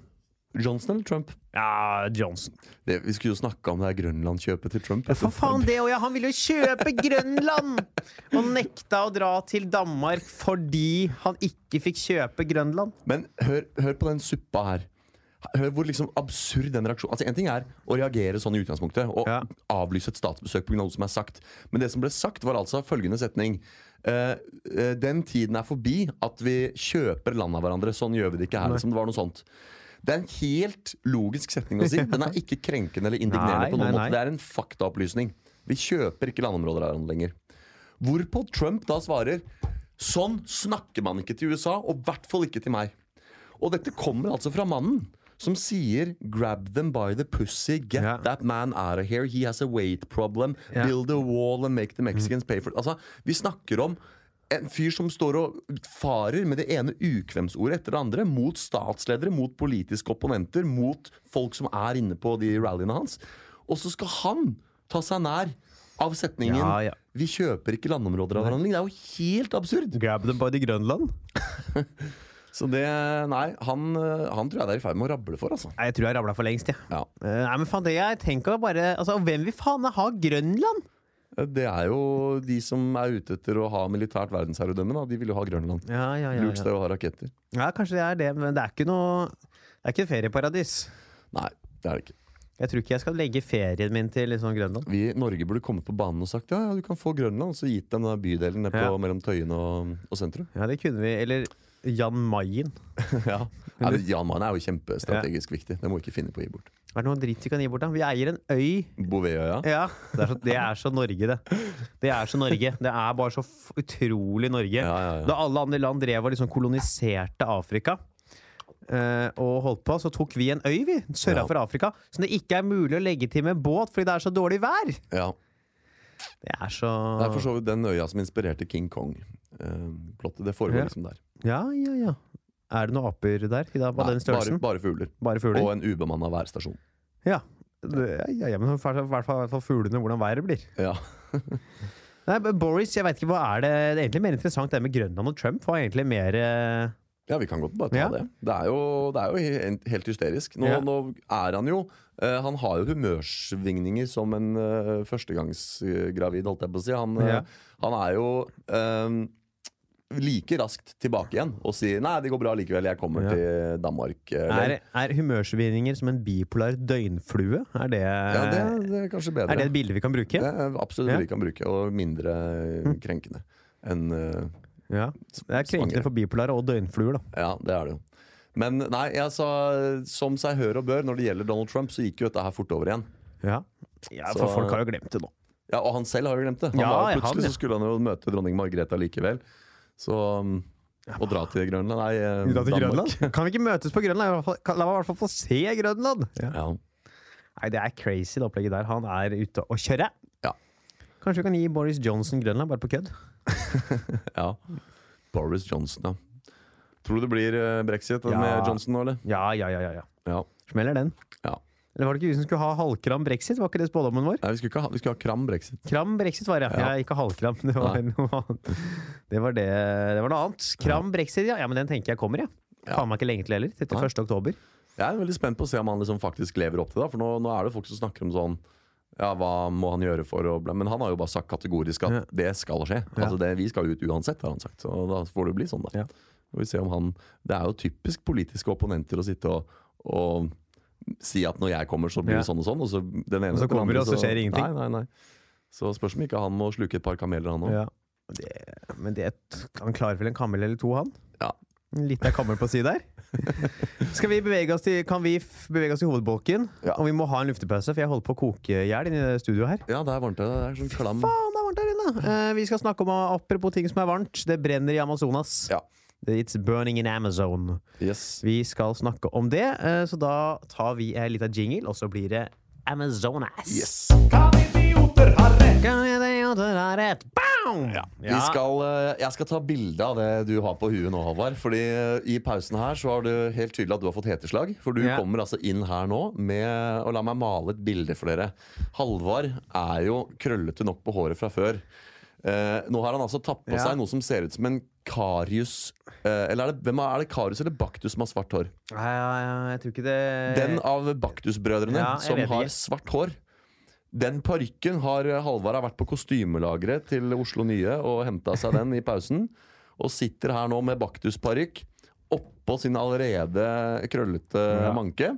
Johnson eller Trump? Ja, Johnson. Det, vi skulle jo snakka om det her Grønlandkjøpet til Trump. For faen, det også, ja, han ville jo kjøpe Grønland! Og nekta å dra til Danmark fordi han ikke fikk kjøpe Grønland. Men hør, hør på den suppa her. Hør hvor liksom absurd den reaksjonen Altså En ting er å reagere sånn i utgangspunktet og Ja. avlyse et statsbesøk pga. noe som er sagt. Men det som ble sagt, var altså følgende setning. Uh, uh, den tiden er forbi at vi kjøper land av hverandre. Sånn gjør vi det ikke her. Liksom. Det var noe sånt. Det er en helt logisk setning å si. Den er ikke krenkende eller indignerende Nei, på noen nei, måte. nei. Det er en faktaopplysning. Vi kjøper ikke landområder av hverandre lenger. Hvorpå Trump da svarer Sånn snakker man ikke til USA, og i hvert fall ikke til meg. Og dette kommer altså fra mannen som sier 'grab them by the pussy, get Ja. that man out of here, he has a weight problem, Ja. build a wall and make the Mexicans pay for it'. Altså, vi snakker om en fyr som står og farer med det ene ukvemsordet etter det andre mot statsledere, mot politiske opponenter, mot folk som er inne på de rallyene hans. Og så skal han ta seg nær av setningen Ja, ja. 'Vi kjøper ikke landområder av hverandre'. Det er jo helt absurd. Grab them by the Grønland. Så det Nei, han, han tror jeg det er i ferd med å rable for, altså. Nei, Jeg tror jeg rabla for lengst, jeg. Ja. Eh, Nei, men faen, det jeg tenker bare altså, Hvem vil faen ha Grønland? Det er jo de som er ute etter å ha militært verdensherredømme. Da. De vil jo ha Grønland. Ja, ja, ja, Lurt sted å ha raketter. ja, kanskje det er det, men det er ikke noe Det er ikke ferieparadis. Nei, det er det ikke. Jeg tror ikke jeg skal legge ferien min til liksom Grønland. Vi i Norge burde kommet på banen og sagt ja, ja, du kan få Grønland, og så gitt dem den bydelen nede mellom Tøyen og, og sentrum. Ja, det kunne vi. Eller Jan Mayen. ja. ja, det, Jan Mayen er jo kjempestrategisk viktig. Det må vi ikke finne på å gi bort. Er det noe dritt vi kan gi bort, da? Vi eier en øy. Bouvetøya. Ja, det er, så, det er så Norge, det. Det er så Norge. Det er bare så utrolig Norge. Ja, ja, ja. Da alle andre land drev og liksom koloniserte Afrika eh, og holdt på, så tok vi en øy, vi, sørra Ja. for Afrika, som det ikke er mulig å legge til med båt fordi det er så dårlig vær. Ja. Det er så Det er for så vidt den øya som inspirerte King Kong. Eh, plottet, det foregår Ja. liksom der. Ja, ja, ja. Er det noen aper der i dag Nei, den bare, bare fugler. Bare, fugler? Og en ubemanna værstasjon. Ja. Ja, ja, men i hvert fall, fuglene, hvordan været blir. Ja. Nei, Boris, jeg vet ikke, hva er det Det er egentlig mer interessant det med Grønland og Trump. Var egentlig mer eh, Ja, vi kan godt bare ta Ja. det. Det er jo, det er jo helt hysterisk. Nå, Ja. nå er han jo eh, Han har jo humørsvingninger som en uh, førstegangsgravid, holdt jeg på å si. Han, eh, han er jo eh, like raskt tilbake igjen og si 'nei, det går bra likevel, jeg kommer Ja. til Danmark'. eh, Er, er humørsvinninger som en bipolar døgnflue? Er det, ja, det, det er kanskje bedre. er det et bilde vi kan bruke? Det er absolutt Ja. vi kan bruke, og mindre eh, krenkende enn uh, Ja. Det er krenkende for bipolare og døgnfluer, da. Ja, det er det jo. Men nei, jeg sa som seg hør og bør, når det gjelder Donald Trump, så gikk jo dette her fort over igjen. Ja, ja for Så- folk har jo glemt det nå. Ja, Og han selv har jo glemt det. Han Ja, var, plutselig han, ja. så skulle han jo møte dronning Margrethe likevel. Så um, Å dra til Grønland Nei, eh, Dra til Danmark. Grønland? Kan vi ikke møtes på Grønland? I hvert fall- kan- La meg i hvert fall få se Grønland! Ja. Ja. Nei, det er crazy, det opplegget der. Han er ute og kjører. Ja. Kanskje vi kan gi Boris Johnson Grønland, bare på kødd? ja. Boris Johnson, ja. Tror du det blir eh, brexit Ja. med Johnson nå, eller? Ja, ja, ja. ja, ja. Ja. Smeller den. Ja. Eller var det ikke vi som skulle ha halvkram brexit? Var ikke det spådommen vår? Nei, vi skulle, ikke ha, vi skulle ha kram brexit. Kram brexit var det, ja. Ja. ja ikke halvkram. Det var Nei. noe annet. Det var, det, det var noe annet. Kram brexit, ja. ja. Men den tenker jeg kommer, ja. Ja. Faen meg ikke lenge til heller. Til 1. oktober. Jeg er veldig spent på å se om han liksom faktisk lever opp til det. For nå, nå er det folk som snakker om sånn Ja, hva må han gjøre for å bli Men han har jo bare sagt kategorisk at Ja. det skal skje. Altså det, Vi skal ut uansett, har han sagt. Så da får det bli sånn, da. Ja. Vi om han Det er jo typisk politiske opponenter å sitte og, og si at når jeg kommer, så blir det Ja. sånn og sånn. Og så, den ene Og så kommer det, og så skjer ingenting. Nei, nei, nei. Så spørs om ikke han må sluke et par kameler, han òg. Ja. Men det, han klarer vel en kamel eller to, han? Ja. Litt av kamel på si der. Skal vi bevege oss til, kan vi bevege oss til hovedbolken? Ja. Og vi må ha en luftepause, for jeg holder på å koke i hjel inni studioet her. Ja, det er varmt. Det er sånn klam Faen, det er varmt her inne! Uh, vi skal snakke om, apropos ting som er varmt, det brenner i Amazonas. Ja. It's burning in Amazon. Yes. Vi skal snakke om det, eh, så da tar vi en liten jingle, og så blir det Amazonas. yes. Kan idioter ha rett? Kan idioter er rett? Bam! Vi skal, eh, jeg skal ta bilde av det du har på huet nå, Halvard. Fordi eh, i pausen her så har du helt tydelig at du har fått heteslag. For du Ja. kommer altså inn her nå med Og la meg male et bilde for dere. Halvard er jo krøllete nok på håret fra før. Eh, nå har han altså tatt på Ja. seg noe som ser ut som en karius uh, Eller er det, hvem er, er det karius eller baktus som har svart hår? Ja, ja, jeg tror ikke det Den av Baktus-brødrene som har svart hår. Den parykken har Halvard har vært på kostymelageret til Oslo Nye og henta seg den i pausen. Og sitter her nå med Baktus-parykk oppå sin allerede krøllete manke.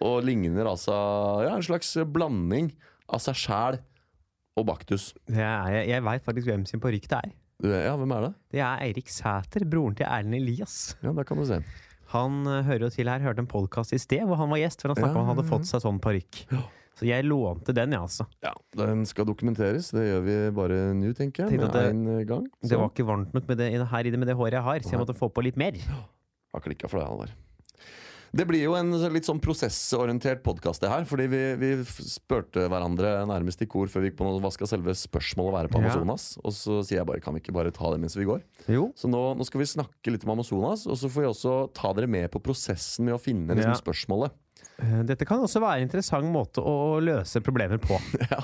Og ligner altså ja, en slags blanding av seg sjæl og Baktus. Jeg, jeg, jeg veit faktisk hvem sin parykk det er. Ja, hvem er det? Det er Eirik Sæter, broren til Erlend Elias. Ja, der kan du se. Han eh, hører jo til her, hørte en podkast i sted hvor han var gjest. For han snakka om han hadde fått seg sånn parykk. Så jeg lånte den, jeg, altså. Ja, Den skal dokumenteres. Det gjør vi bare nå, tenker jeg. Med én det- Så. Det var ikke varmt nok med det, her i det med det håret jeg har, så jeg måtte få på litt mer. har klikka for deg, Halvard. Det blir jo en litt sånn prosessorientert podkast, det her. Fordi vi, vi spurte hverandre nærmest i kor før vi gikk på noe, hva skal selve spørsmålet være på Ja. Amazonas. Og så sier jeg bare kan vi ikke bare ta det mens vi går. Jo. Så nå, nå skal vi snakke litt om Amazonas, og så får vi også ta dere med på prosessen med å finne liksom, Ja. spørsmålet. Eh, Dette kan også være en interessant måte å løse problemer på. Ja.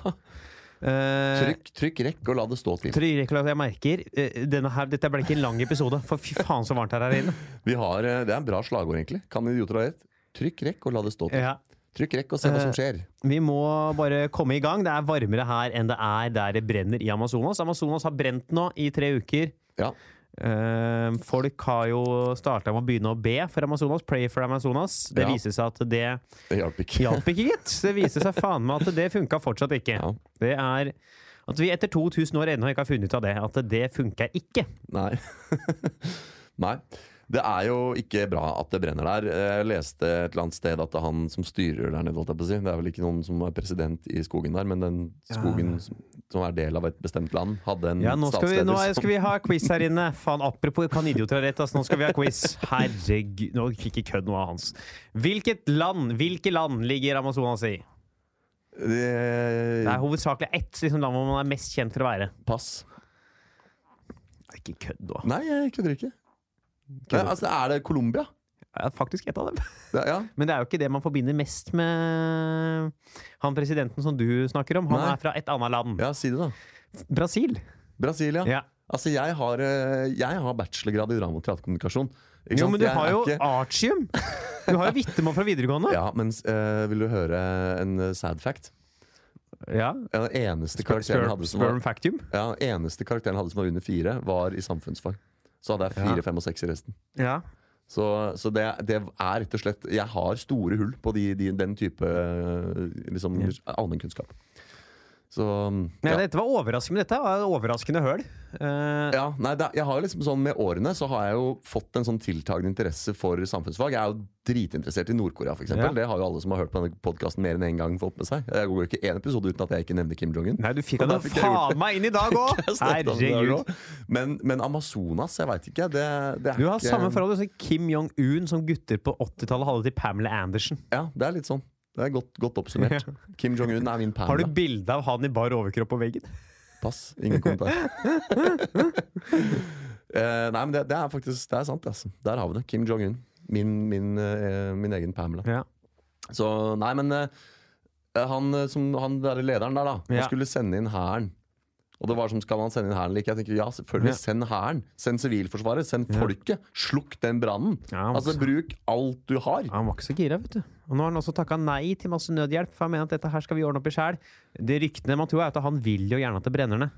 Eh, Trykk, trykk rekk og la det stå til. Trykk rekk, jeg merker denne her, Dette ble ikke en lang episode, for fy faen så varmt her er inne. Vi har, eh, det er en bra slagord, egentlig. Kan idioter ha rett? Trykk rekk og la det stå til. Ja. Trykk rekk og se hva som skjer. Vi må bare komme i gang. Det er varmere her enn det er der det brenner i Amazonas. Amazonas har brent nå i tre uker. Ja. Eh, folk har jo starta med å begynne å be for Amazonas. Pray for Amazonas. Det Ja. viser seg at det hjalp ikke. gitt. Det viser seg faen meg at det funka fortsatt ikke. Ja. Det er at vi etter 2000 år ennå ikke har funnet ut av det. At det funker ikke. Nei. Nei. Det er jo ikke bra at det brenner der. Jeg leste et eller annet sted at det er han som styrer der nede. Det er vel ikke noen som er president i skogen der, men den skogen som, som er del av et bestemt land, hadde en Ja, nå skal, vi, nå skal vi ha quiz her inne. Faen, apropos kan idioter ha rett, ass. Nå skal vi ha quiz. Herregud, nå fikk jeg kødd noe av hans. Hvilket land, hvilke land ligger Amazonas i? Det er hovedsakelig ett liksom, land hvor man er mest kjent for å være. Pass. Ikke kødd, da. Nei, jeg kødder ikke. Nei, altså, er det Colombia? Ja, faktisk ett av dem. Ja. Men det er jo ikke det man forbinder mest med han presidenten som du snakker om. Han Nei. er fra et annet land. ja, si det, da. Brasil. Brasil, ja. Ja. Altså, jeg har, eh, jeg har bachelorgrad i drama og teaterkommunikasjon. Jo, men du Jeg har jo ikke- artium! Du har jo vitnemål fra videregående. Ja, men uh, vil du høre en eh, sad fact? Ja. Den eneste karakteren jeg hadde som var ja, den eneste karakteren jeg hadde som var under fire, var i samfunnsfag. Så hadde jeg fire, fem og seks i resten. Ja. Så, så det, det er rett og slett Jeg har store hull på de, de, den type eh, liksom, allmennkunnskap. Så Nei, ja. Dette var overraskende, men dette var overraskende høl. Uh, ja, nei, det, jeg har liksom sånn Med årene så har jeg jo fått en sånn tiltagende interesse for samfunnsfag. Jeg er jo dritinteressert i Nord-Korea, f.eks. Ja. Det har jo alle som har hørt på denne podkasten mer enn én gang, fått med seg. Jeg går ikke én episode uten at jeg ikke nevner Kim Jong-un. Nei, du fikk gjort faen meg inn i dag òg! Herregud. Men, men Amazonas, jeg veit ikke. Det, det er Du har ikke samme forhold som Kim Jong-un som gutter på 80-tallet hadde til Pamela Andersen. Ja, det er litt sånn. Det er godt, godt oppsummert. Kim Jong-un er min Har du panda. bilde av han i bar overkropp på veggen? Pass. Ingen kommentar. uh, nei, men det, det er faktisk Det er sant. Altså. Der har vi det. Kim Jong-un. Min, min, uh, min egen Pamela. Ja. Så nei, men uh, han, som, han der lederen der, da, han skulle sende inn hæren. Og det var som, Skal man sende inn hæren eller ikke? Jeg tenker, ja, selvfølgelig. Ja. Send hæren. Send Sivilforsvaret. Send folket. Slukk den brannen. Ja, altså, bruk alt du har. Han var ikke så gira, vet du. Og nå har han også takka nei til masse nødhjelp, for han mener at dette her skal vi ordne opp i sjæl. Ryktene man tror er at han vil jo gjerne at det brenner ned.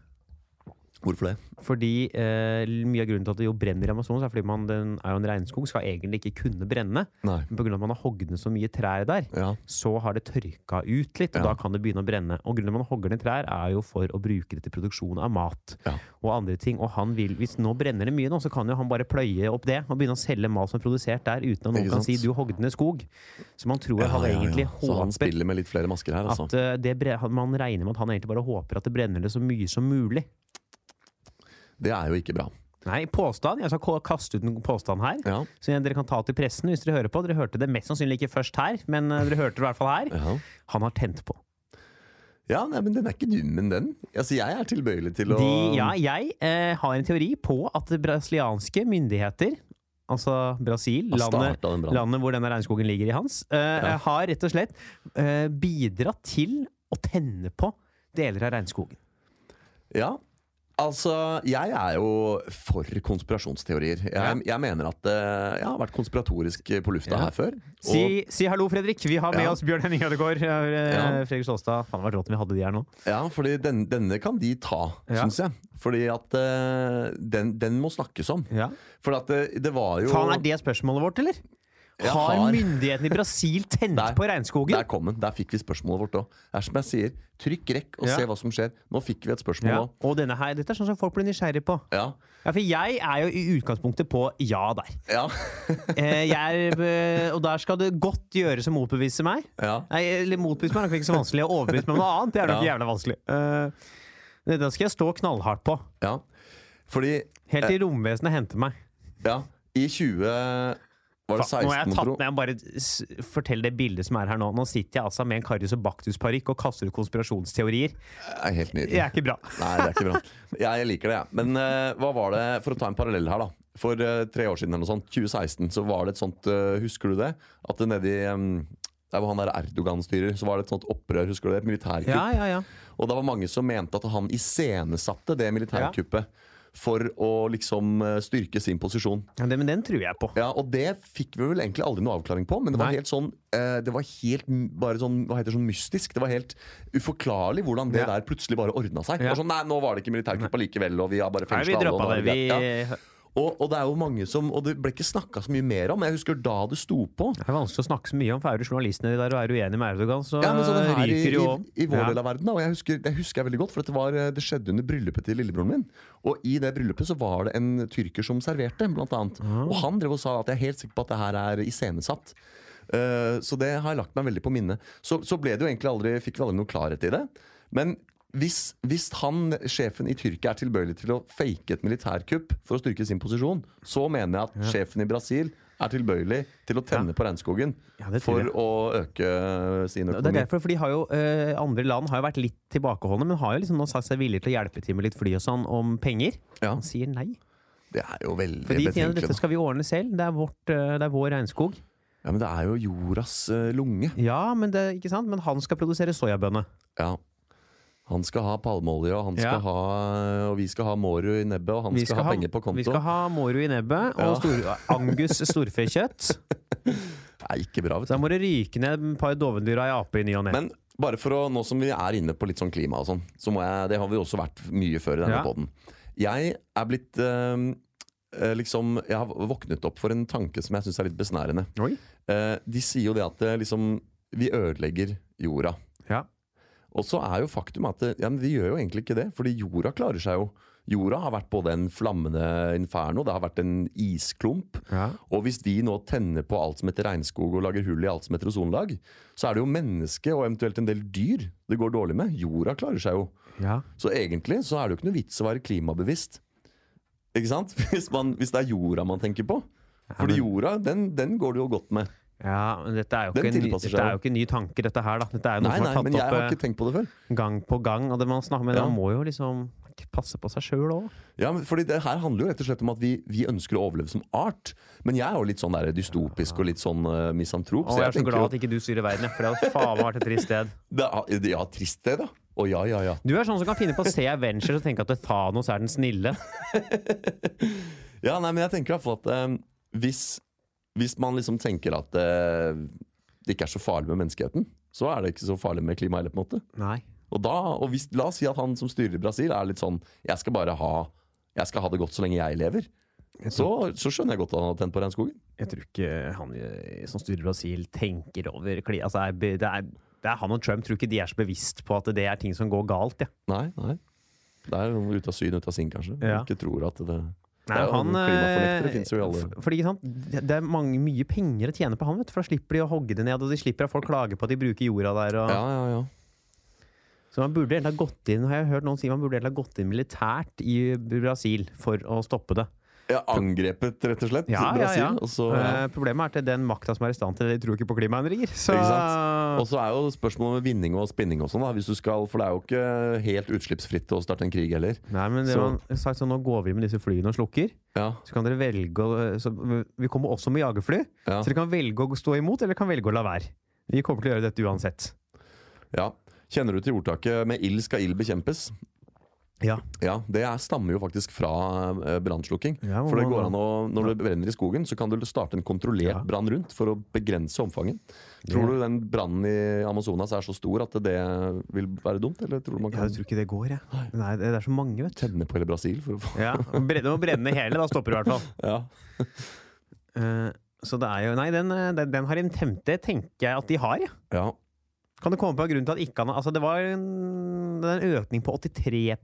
Hvorfor det? Fordi eh, mye av grunnen til at det jo brenner i Amazonas, er fordi man, den er jo en regnskog, skal egentlig ikke kunne brenne. Nei. Men pga. at man har hogd ned så mye trær der, Ja. så har det tørka ut litt, og Ja. da kan det begynne å brenne. Og grunnen til at man hogger ned trær, er jo for å bruke det til produksjon av mat Ja. og andre ting. Og han vil, hvis nå brenner det mye nå, så kan jo han bare pløye opp det og begynne å selge mat som er produsert der, uten at noen kan si 'du hogde ned skog'. Så man tror han egentlig håper Så han spiller med litt flere masker her, altså. at uh, det man regner med at han egentlig bare håper at det brenner det så mye som mulig. Det er jo ikke bra. Nei, påstand. Jeg skal kaste ut en påstand her. Ja. Så dere kan ta til pressen hvis dere hører på. Dere hørte det mest sannsynlig ikke først her, men eh, dere hørte det i hvert fall her. Ja. Han har tent på. ja, nei, men den er ikke dum, men den. Altså, jeg er tilbøyelig til å De, ja, jeg eh, har en teori på at brasilianske myndigheter, altså Brasil, landet, landet hvor denne regnskogen ligger i hans, eh, har rett og slett eh, bidratt til å tenne på deler av regnskogen. Ja, altså Jeg er jo for konspirasjonsteorier. Jeg, Ja. jeg mener at uh, jeg har vært konspiratorisk på lufta Ja. her før. Si, si hallo, Fredrik. Vi har med Ja. oss Bjørn Henning Ødegaard. eh, Ja. Fredrik Stålstad. Faen, det vært rått om vi hadde de her nå. Ja, fordi den, denne kan de ta, Ja. syns jeg. Fordi at uh, den, den må snakkes om. For at det, det var jo Faen, er det spørsmålet vårt, eller? Jeg Har, har- myndighetene i Brasil tent Der. på regnskogen? Der kom den. Der fikk vi spørsmålet vårt òg. Det er som jeg sier, trykk rekk og Ja. se hva som skjer. Nå fikk vi et spørsmål Ja. Og denne her, dette er sånn som folk blir nysgjerrig på. Ja. Ja, for jeg er jo i utgangspunktet på ja der. Ja. Eh, er, eh, og der skal det godt gjøres å motbevise meg. ja. Nei, eller motbevise meg er nok ikke så vanskelig. Å overbevise meg om noe annet, det er nok Ja. jævla vanskelig. Eh, dette skal jeg stå knallhardt på. ja. Fordi Helt til romvesenet henter meg. Ja, i 20 Var det Faen, Nå har jeg tatt ned bare Fortell det bildet som er her nå. Nå sitter jeg altså med en Karius og Baktus-parykk og kaster ut konspirasjonsteorier. Det er helt nydelig. Det er ikke bra. Nei, det er ikke bra. Jeg liker det, jeg. Men uh, hva var det, for å ta en parallell her, da. For uh, tre år siden, eller noe sånt, 2016, så var det et sånt uh, Husker du det? At det nedi um, Der hvor han der Erdogan styrer, så var det et sånt opprør, husker du det? Et militærkupp. Ja, ja, ja. Og det var mange som mente at han iscenesatte det militærkuppet for å liksom eh, styrke sin posisjon. ja det, men den tror jeg på. Ja, Og det fikk vi vel egentlig aldri noe avklaring på, men det var Nei. helt sånn eh, Det var helt bare sånn, hva heter det, sånn mystisk. Det var helt uforklarlig hvordan det Ja. der plutselig bare ordna seg. Ja. sånn, Nei, nå var det ikke militærkupp allikevel, og vi har bare fengsla alle. og det. Vi, Ja. Og, og det er jo mange som Og det ble ikke snakka så mye mer om. Jeg husker da det sto på. Det er vanskelig å snakke så mye om, for er du journalist nedi der og er uenig med Erdogan, så Ja, men sånn her i, ryker i, jo om. i vår Ja. del av verden da, Og jeg husker, det husker jeg veldig godt, for det, var, det skjedde under bryllupet til lillebroren min. Og i det bryllupet så var det en tyrker som serverte, blant annet. Mm. Og han drev og sa at jeg er helt sikker på at det her er iscenesatt. Uh, så det har jeg lagt meg veldig på minnet. Så, så ble det jo egentlig aldri, fikk vi aldri noe klarhet i det. Men hvis, hvis han, sjefen i Tyrkia er tilbøyelig til å fake et militærkupp for å styrke sin posisjon, så mener jeg at sjefen i Brasil er tilbøyelig til å tenne på regnskogen Ja, for å øke sin Det er derfor, for de har jo, eh, Andre land har jo vært litt tilbakeholdne, men har jo liksom nå sagt seg villige til å hjelpe til med litt fly og sånn om penger. Ja. Han sier nei. Det er jo veldig For de betenkelig. dette skal vi ordne selv. Det er, vårt, eh, det er vår regnskog. Ja, Men det er jo jordas eh, lunge. Ja, men, det, ikke sant? men han skal produsere soyabønner. Ja. Han skal ha palmeolje, og Ja. Og vi skal ha moro i nebbet, og han skal, skal, ha penger på konto. vi skal ha moro i nebbet og Ja. stor, Angus storfekjøtt. Er ikke bra, vet du. da må det ryke ned et par dovendyr og ei ape i ny og ne. Men bare for å, nå som vi er inne på litt sånn klima og sånn, så må jeg Det har vi også vært mye før i denne Ja. podden. Jeg er blitt eh, liksom Jeg har våknet opp for en tanke som jeg syns er litt besnærende. Oi. Eh, de sier jo det at eh, liksom Vi ødelegger jorda. Og så er jo faktum at det, ja, men vi gjør jo egentlig ikke det, fordi jorda klarer seg jo. Jorda har vært både en flammende inferno, det har vært en isklump. Ja. Og hvis de nå tenner på alt som heter regnskog og lager hull i alt som heter ozonlag, så er det jo menneske og eventuelt en del dyr det går dårlig med. Jorda klarer seg jo. ja. Så egentlig så er det jo ikke noe vits å være klimabevisst. Ikke sant? Hvis, man, hvis det er jorda man tenker på. Fordi jorda, den, den går det jo godt med. Ja, men dette er jo ikke, en dette er jo. ikke ny tanke, dette her. da Dette er jo noe Nei, som nei, er men tatt jeg har ikke eh, gang på gang. Og det man snakker, men Ja. man må jo liksom passe på seg sjøl òg. Ja, men fordi det her handler jo rett og slett om at vi, vi ønsker å overleve som art. Men jeg er jo litt sånn der dystopisk og litt sånn uh, misantrop. så jeg jeg, er så glad jo- at ikke du styrer verden, for det hadde faen vært et trist sted. det er, Ja, trist sted, da. Å ja, ja, ja. Du er sånn som kan finne på å se Avengers og tenke at Thanos er den snille. Ja, nei, men jeg tenker i hvert fall at um, hvis, hvis man liksom tenker at eh, det ikke er så farlig med menneskeheten, så er det ikke så farlig med klima heller, på en måte. Nei. Og da, og hvis, La oss si at han som styrer i Brasil er litt sånn Jeg skal bare ha Jeg skal ha det godt så lenge jeg lever. Så, så skjønner jeg godt at han har tent på regnskogen. Jeg tror ikke han eh, som styrer Brasil, tenker over klima. Altså, det, er, det er han og Trump tror ikke de er så bevisst på at det er ting som går galt. Ja. Nei, nei. Det er ute ut av syn, ut av sinn, kanskje. Ja. Ikke tror at det Nei, han, klimafornektere eh, finnes jo i alle- Fordi, sant? Det er mange, mye penger å tjene på han, vet for da slipper de å hogge det ned, og de slipper at folk klager på at de bruker jorda der. Og, Ja, ja, ja. Så man burde egentlig ha gått inn har jeg hørt noen si, man burde egentlig ha gått inn militært i Brasil for å stoppe det. Ja angrepet, rett og slett, Ja, ja, Brasil. ja. Og så ja. Eh, problemet er at den makta som er i stand til det, de tror ikke på klimaendringer. Så? Og så er jo spørsmålet med vinning og spinning og sånn. Hvis du skal, for det er jo ikke helt utslippsfritt å starte en krig heller. Nei, men det Så- man sagt sånn, Nå går vi med disse flyene og slukker. Ja, Så kan dere velge å så Vi kommer også med jagerfly. ja, Så dere kan velge å stå imot, eller kan velge å la være. Vi kommer til å gjøre dette uansett. ja. Kjenner du til ordtaket 'med ild skal ild bekjempes'? Ja. Ja, Det er, stammer jo faktisk fra eh, brannslukking. Ja, For det går an å, Når det brenner i skogen, så kan du starte en kontrollert Ja. brann rundt for å begrense omfanget. Tror du den brannen i Amazonas er så stor at det vil være dumt? Eller tror du man kan jeg tror ikke det går, jeg. Nei, det er så mange, vet du. tenne på hele Brasil for å få Ja, Brenne må brenne hele, da stopper du i hvert fall. Ja. Eh, så det er jo Nei, den, eh, den, den har en temte, tenker jeg at de har, ja. Kan det komme på en grunn til at ikke han Altså, det var en, en økning på 83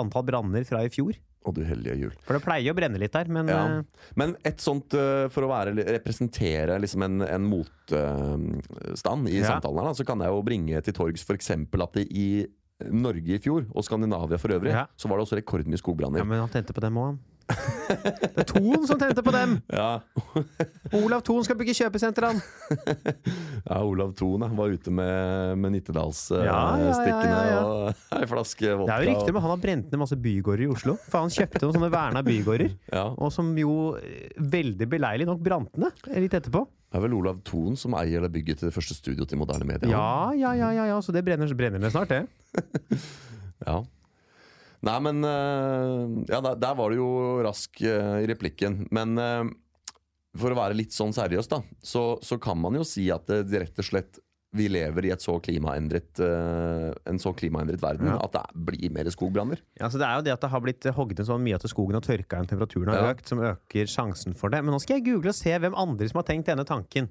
antall branner fra i fjor. Å, du hellige jul. For det pleier å brenne litt der, men Ja. eh, Men et sånt, eh, for å være, representere liksom en, en motstand i Ja. samtalen her, så kan jeg jo bringe til torgs f.eks. at det i Norge i fjor, og Skandinavia for øvrig, Ja. så var det også rekordmye skogbranner. ja, men han tente på dem òg, han. Det er Thon som tente på dem! Ja, Olav Thon skal bygge kjøpesenter, han! ja Olav Thon var ute med, med Nittedalsstikkene Ja, ja, ja, og ei flaske vodka. Det er jo riktig, men han har brent ned masse bygårder i Oslo. For han kjøpte noen sånne verna bygårder, og som jo eh, veldig beleilig nok brant ned litt etterpå. Det er vel Olav Thon som eier det bygget til det første studioet til moderne media. Ja, ja, ja, ja, ja. så det brenner, brenner ned snart, det. Ja. Nei, men eh, Ja, der, der var du jo rask eh, i replikken. Men eh, for å være litt sånn seriøs, da, så, så kan man jo si at det rett og slett vi lever i et så klimaendret, en så klimaendret verden Ja. at det blir mer skogbranner. Ja, så Det er jo det at det har blitt hogget ned så mye at skogen og tørka igjen, temperaturen har Ja. økt, som øker sjansen for det. Men nå skal jeg google og se hvem andre som har tenkt denne tanken.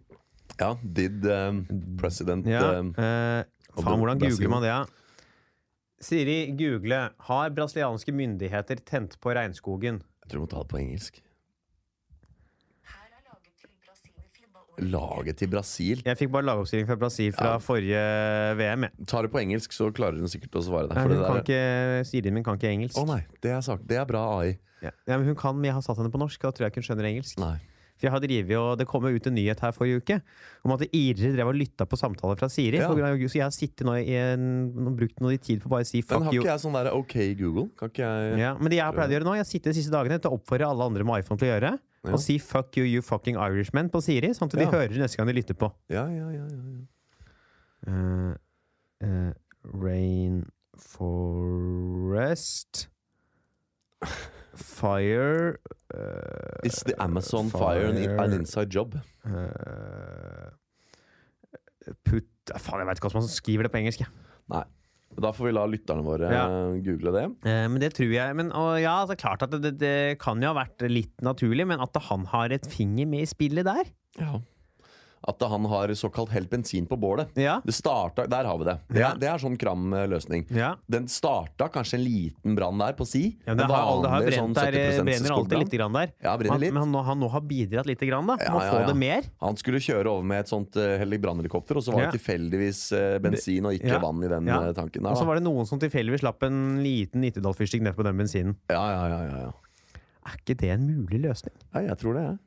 Ja, did um, president Ja, eh, faen, hvordan googler man det? ja? Siri, google 'Har brasilianske myndigheter tent på regnskogen'? Jeg tror du må ta det på engelsk. Laget til Brasil. Jeg fikk bare lagoppstilling fra Brasil fra Ja. forrige VM. jeg. Tar det på engelsk, så klarer hun sikkert å svare deg. Nei, For hun det kan der- ikke, Siri min kan ikke engelsk. Å nei, det er, det er bra AI. Ja. ja, men hun kan, men jeg har satt henne på norsk, og da tror jeg ikke hun skjønner engelsk. Nei. For jeg har drivet, og Det kom jo ut en nyhet her forrige uke om at Irere drev og lytta på samtaler fra Siri. Ja. av- Så jeg har sittet nå i en, brukt noe tid på bare å si Men har ikke jeg sånn der OK Google? Kan ikke jeg Ja, men det jeg har pleid å gjøre nå, jeg sitter de siste dagene til å oppfordre alle andre med iPhone til å gjøre. Ja. Og si 'fuck you, you fucking Irishman' på Siri, sånn at de Ja. hører neste gang de lytter på. Ja, ja, ja, ja, ja. Uh, uh, Rainforest Fire uh, Is the Amazon fire, an, an inside job? uh, Put Faen, jeg veit ikke hvordan man skriver det på engelsk. Nei. Da får vi la lytterne våre Ja. eh, google det. Eh, men det tror jeg men, og ja, altså, Klart at det, det, det kan jo ha vært litt naturlig, men at han har et finger med i spillet der Ja. At han har såkalt helt bensin på bålet. Ja. Det starta, Der har vi det. Det Ja. er, det er sånn kram eh, løsning. ja. Den starta kanskje en liten brann der på si. ja det har, det har brent sånn der, brenner alltid litt grann der. Ja, Han, litt. men han, han nå har bidratt lite grann, da. Ja, Må få det mer. Han skulle kjøre over med et sånt uh, brannhelikopter, og så var det tilfeldigvis uh, bensin og ikke vann i den eh, tanken. Og så var det noen som tilfeldigvis slapp en liten Nittedal-fyrstikk ned på den bensinen. Ja, ja, ja, ja, ja. Er ikke det en mulig løsning? Nei, jeg tror det, jeg.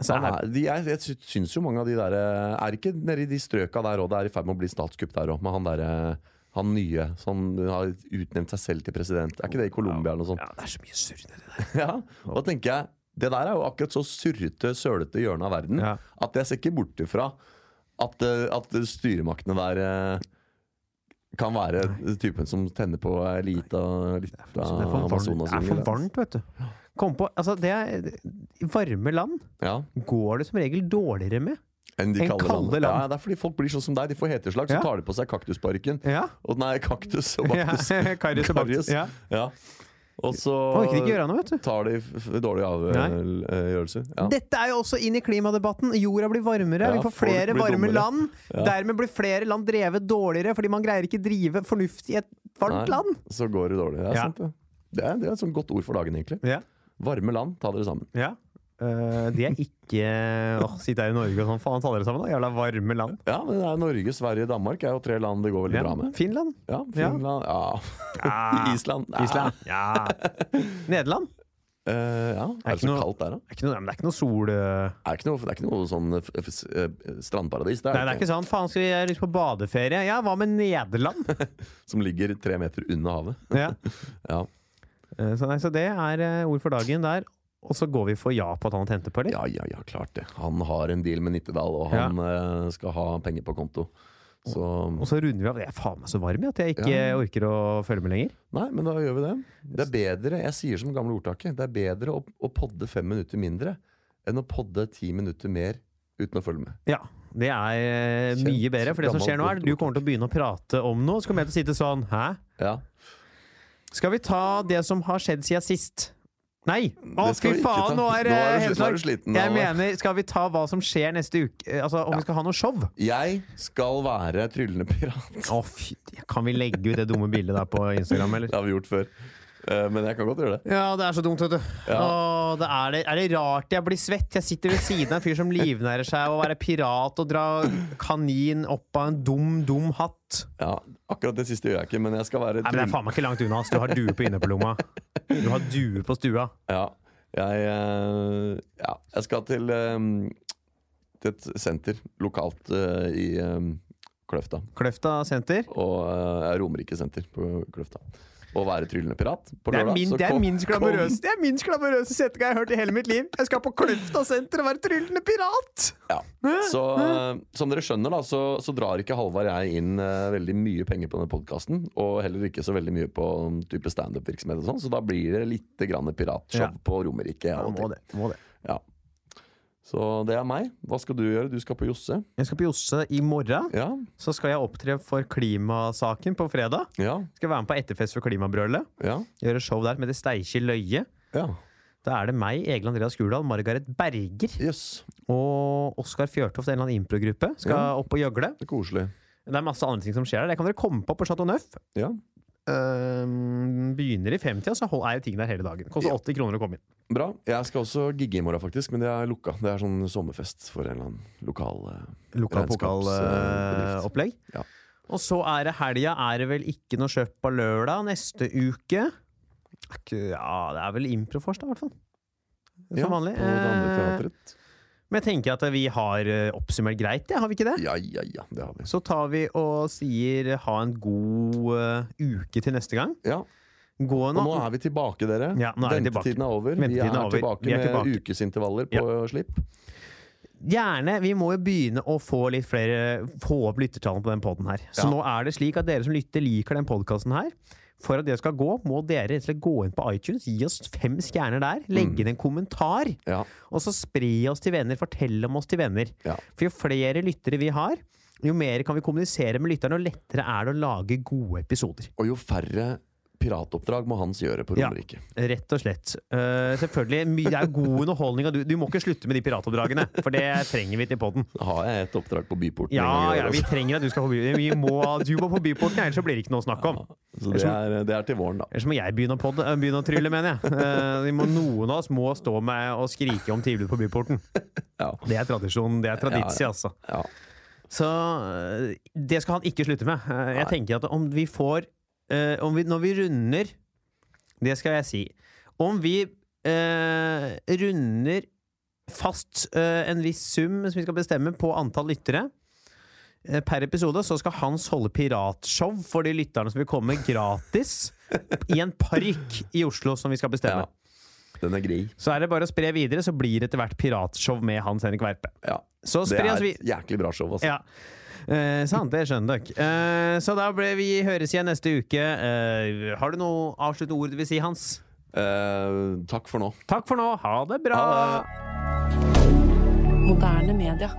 Så er, de, jeg, jeg syns jo mange av de der eh, Er ikke nede i de strøka der òg det er i ferd med å bli statskupp der òg, med han derre Han nye som har utnevnt seg selv til president. Er ikke det i Colombia eller noe sånt? Ja, det er så mye surr nedi der. Ja, og da tenker jeg Det der er jo akkurat så surrete, sølete hjørne av verden Ja. at jeg ser ikke bort ifra at, eh, at styremaktene der eh, kan være typen som tenner på ei og lita Så det er for varmt, det er for varmt vet du. Kom på, altså det er, varme land Ja, går det som regel dårligere med. enn de En kalde kalde land. Ja, det er fordi folk blir sånn som deg. De får heteslag, så Ja. tar de på seg kaktusparken. Ja. Og nei, kaktus og baktus. Ja, Karius og Baktus. Ja. Ja. Og så noe, vet du. tar de dårlige avgjørelser. Ja. Dette er jo også inn i klimadebatten. Jorda blir varmere, Ja, vi får flere varme dummere. land. Ja. Dermed blir flere land drevet dårligere, fordi man greier ikke drive fornuftig i et varmt Nei, land. Så går det dårlig. Det er Ja. sant, det. Det er, det er et sånt godt ord for dagen, egentlig. Varme land, ta dere sammen. Ja. Uh, det er ikke Åh, Sitte her i Norge og sånn, faen, ta dere sammen, da. Jævla varme land. Ja, men det er Norge, Sverige, Danmark er jo tre land det går veldig Ja. bra med. Finland. Ja, Finland Ja. Ja. Island. Island. Ja. Nederland. Uh, ja. Er det så noe- kaldt der, da? Er ikke noe, det er ikke noe sol eh. Er ikke noe, det er ikke noe sånn strandparadis der Nei, det er ikke sånn. Faen, skal vi lyst på badeferie? Ja, hva med Nederland? som ligger tre meter under havet. Ja. Ja. Eh, Så, nei, så det er eh, ord for dagen der. Og så går vi for ja på at han tente på, eller? ja, ja, ja, klart det. Han har en deal med Nittedal, og han ja. skal ha penger på konto. Så Og så runder vi av. Jeg er faen meg så varm at jeg ikke Ja. orker å følge med lenger. Nei, men da gjør vi det. Det er bedre, jeg sier som gamle ordtaket, det er bedre å, å podde fem minutter mindre enn å podde ti minutter mer uten å følge med. Ja, det er eh, mye bedre. For det som skjer nå, er at du kommer til å begynne å prate om noe. Så kommer jeg til å sitte sånn Hæ? Ja. Skal vi ta det som har skjedd siden sist? Nei! Å, fy faen, nå er Nå er du- helt nå er du sliten, Jeg mener, skal vi ta hva som skjer neste uke? Altså, om vi skal ha noe show? Jeg skal være tryllende pirat. Å, fy Kan vi legge ut det dumme bildet der på Instagram, eller? Det har vi gjort før. Eh, Men jeg kan godt gjøre det. Ja, det er så dumt, vet du. Ja. Åh, det er, det, er det rart jeg blir svett? Jeg sitter ved siden av en fyr som livnærer seg av å være pirat og dra kanin opp av en dum, dum hatt. Ja, akkurat det siste gjør jeg ikke, men jeg skal være Nei, men Det er faen meg ikke langt unna. Du har due på innerpålomma. Du har due på stua. Ja, jeg, eh, ja, jeg skal til, eh, til et senter lokalt eh, i eh, Kløfta. Kløfta senter. Og uh, Romerike senter på Kløfta. Og være tryllende pirat på Det er, min, det, er kom- minst glamorøse, det er minst glamorøse setninga jeg har hørt i hele mitt liv. Jeg skal på Kløfta senter og være tryllende pirat! Ja. Så uh, som dere skjønner, da, så, så drar ikke Halvard jeg inn uh, veldig mye penger på denne podkasten. Og heller ikke så veldig mye på um, type standup-virksomhet og sånn, så da blir det litt grann piratshow Ja. på Romerike. Ja, må det. Må det. Ja. Så det er meg. Hva skal du gjøre? Du skal på Josse. Jeg skal på Josse i morgen. Ja. Så skal jeg opptre for klimasaken på fredag. Ja. Skal være med på etterfest for Klimabrølet. Ja. Gjøre show der med det Steikje løye. ja. Da er det meg, Egil Andreas Gurdal, Margaret Berger yes. og Oskar Fjørtoft, en eller annen improgruppe, skal opp og gjøgle. Det er koselig. Det er masse andre ting som skjer der. Det kan dere komme på på Chateau Neuf. Ja. Ehm, begynner i 50, så er jo ting der hele dagen. Koster Ja. 80 kroner å komme inn. Bra. Jeg skal også gigge i morgen, faktisk, men det er lukka. Det er sånn sommerfest for en eller annen lokal eh, Lokal Regnskapsbedrift. Uh, Ja. Og så er det helga. Er det vel ikke noe kjøp på lørdag neste uke? Ja, det er vel Improfors, da, i hvert fall. Som Ja, vanlig. På det andre Eh, teatret. Men jeg tenker at vi har eh, oppsummert greit, ja, har vi ikke det? Ja, ja, ja. Det har vi. Så tar vi og sier ha en god uh, uke til neste gang. Ja. Gå Og nå er vi tilbake, dere. Ja, nå er. Ventetiden er over. vi er, er over. tilbake Vi er med tilbake. ukesintervaller på slipp. Gjerne. Vi må jo begynne å få litt flere Få opp lyttertallene på den poden her. Så Ja. nå er det slik at dere som lytter, liker den podkasten her. For at det skal gå, må dere gå inn på iTunes, gi oss fem stjerner der, legge inn en kommentar, Ja. og så spre oss til venner. Fortell om oss til venner. Ja. For jo flere lyttere vi har, jo mer kan vi kommunisere med lytterne, og lettere er det å lage gode episoder. Og jo færre piratoppdrag må Hans gjøre på Ja. Rett og slett. Uh, selvfølgelig, Det er god underholdning. og Du, du må ikke slutte med de piratoppdragene, for det trenger vi til poden. Har jeg et oppdrag på Byporten. Ja, gang ja, vi trenger at du skal på Byporten. Vi må, du må på Byporten, ellers så blir det ikke noe å snakke om. Så det er, det er til våren, da. Ellers må jeg begynne å, podde, eh, begynne å trylle, mener jeg. Uh, vi må, noen av oss må stå med og skrike om tilbud på Byporten. Ja. Det er tradisjon. Det er traditsi, Ja, ja. altså. Ja. Så det skal han ikke slutte med. Jeg tenker at om vi får eh, om vi, Når vi runder Det skal jeg si. Om vi eh, runder fast eh, en viss sum som vi skal bestemme på antall lyttere eh, per episode så skal Hans holde piratshow for de lytterne som vil komme gratis i en park i Oslo som vi skal bestemme. Ja. Den er grei. Så er det bare å spre videre, så blir det etter hvert piratshow med Hans Henrik Verpe. Ja. Så Det er et jæklig bra show, altså. Ja. Eh, sant, det skjønner dere. Eh, så da ble vi høres igjen neste uke. Eh, har du noe avsluttende ord du vil si, Hans? Eh, takk for nå. Takk for nå. Ha det bra! Ha det. Moderne media.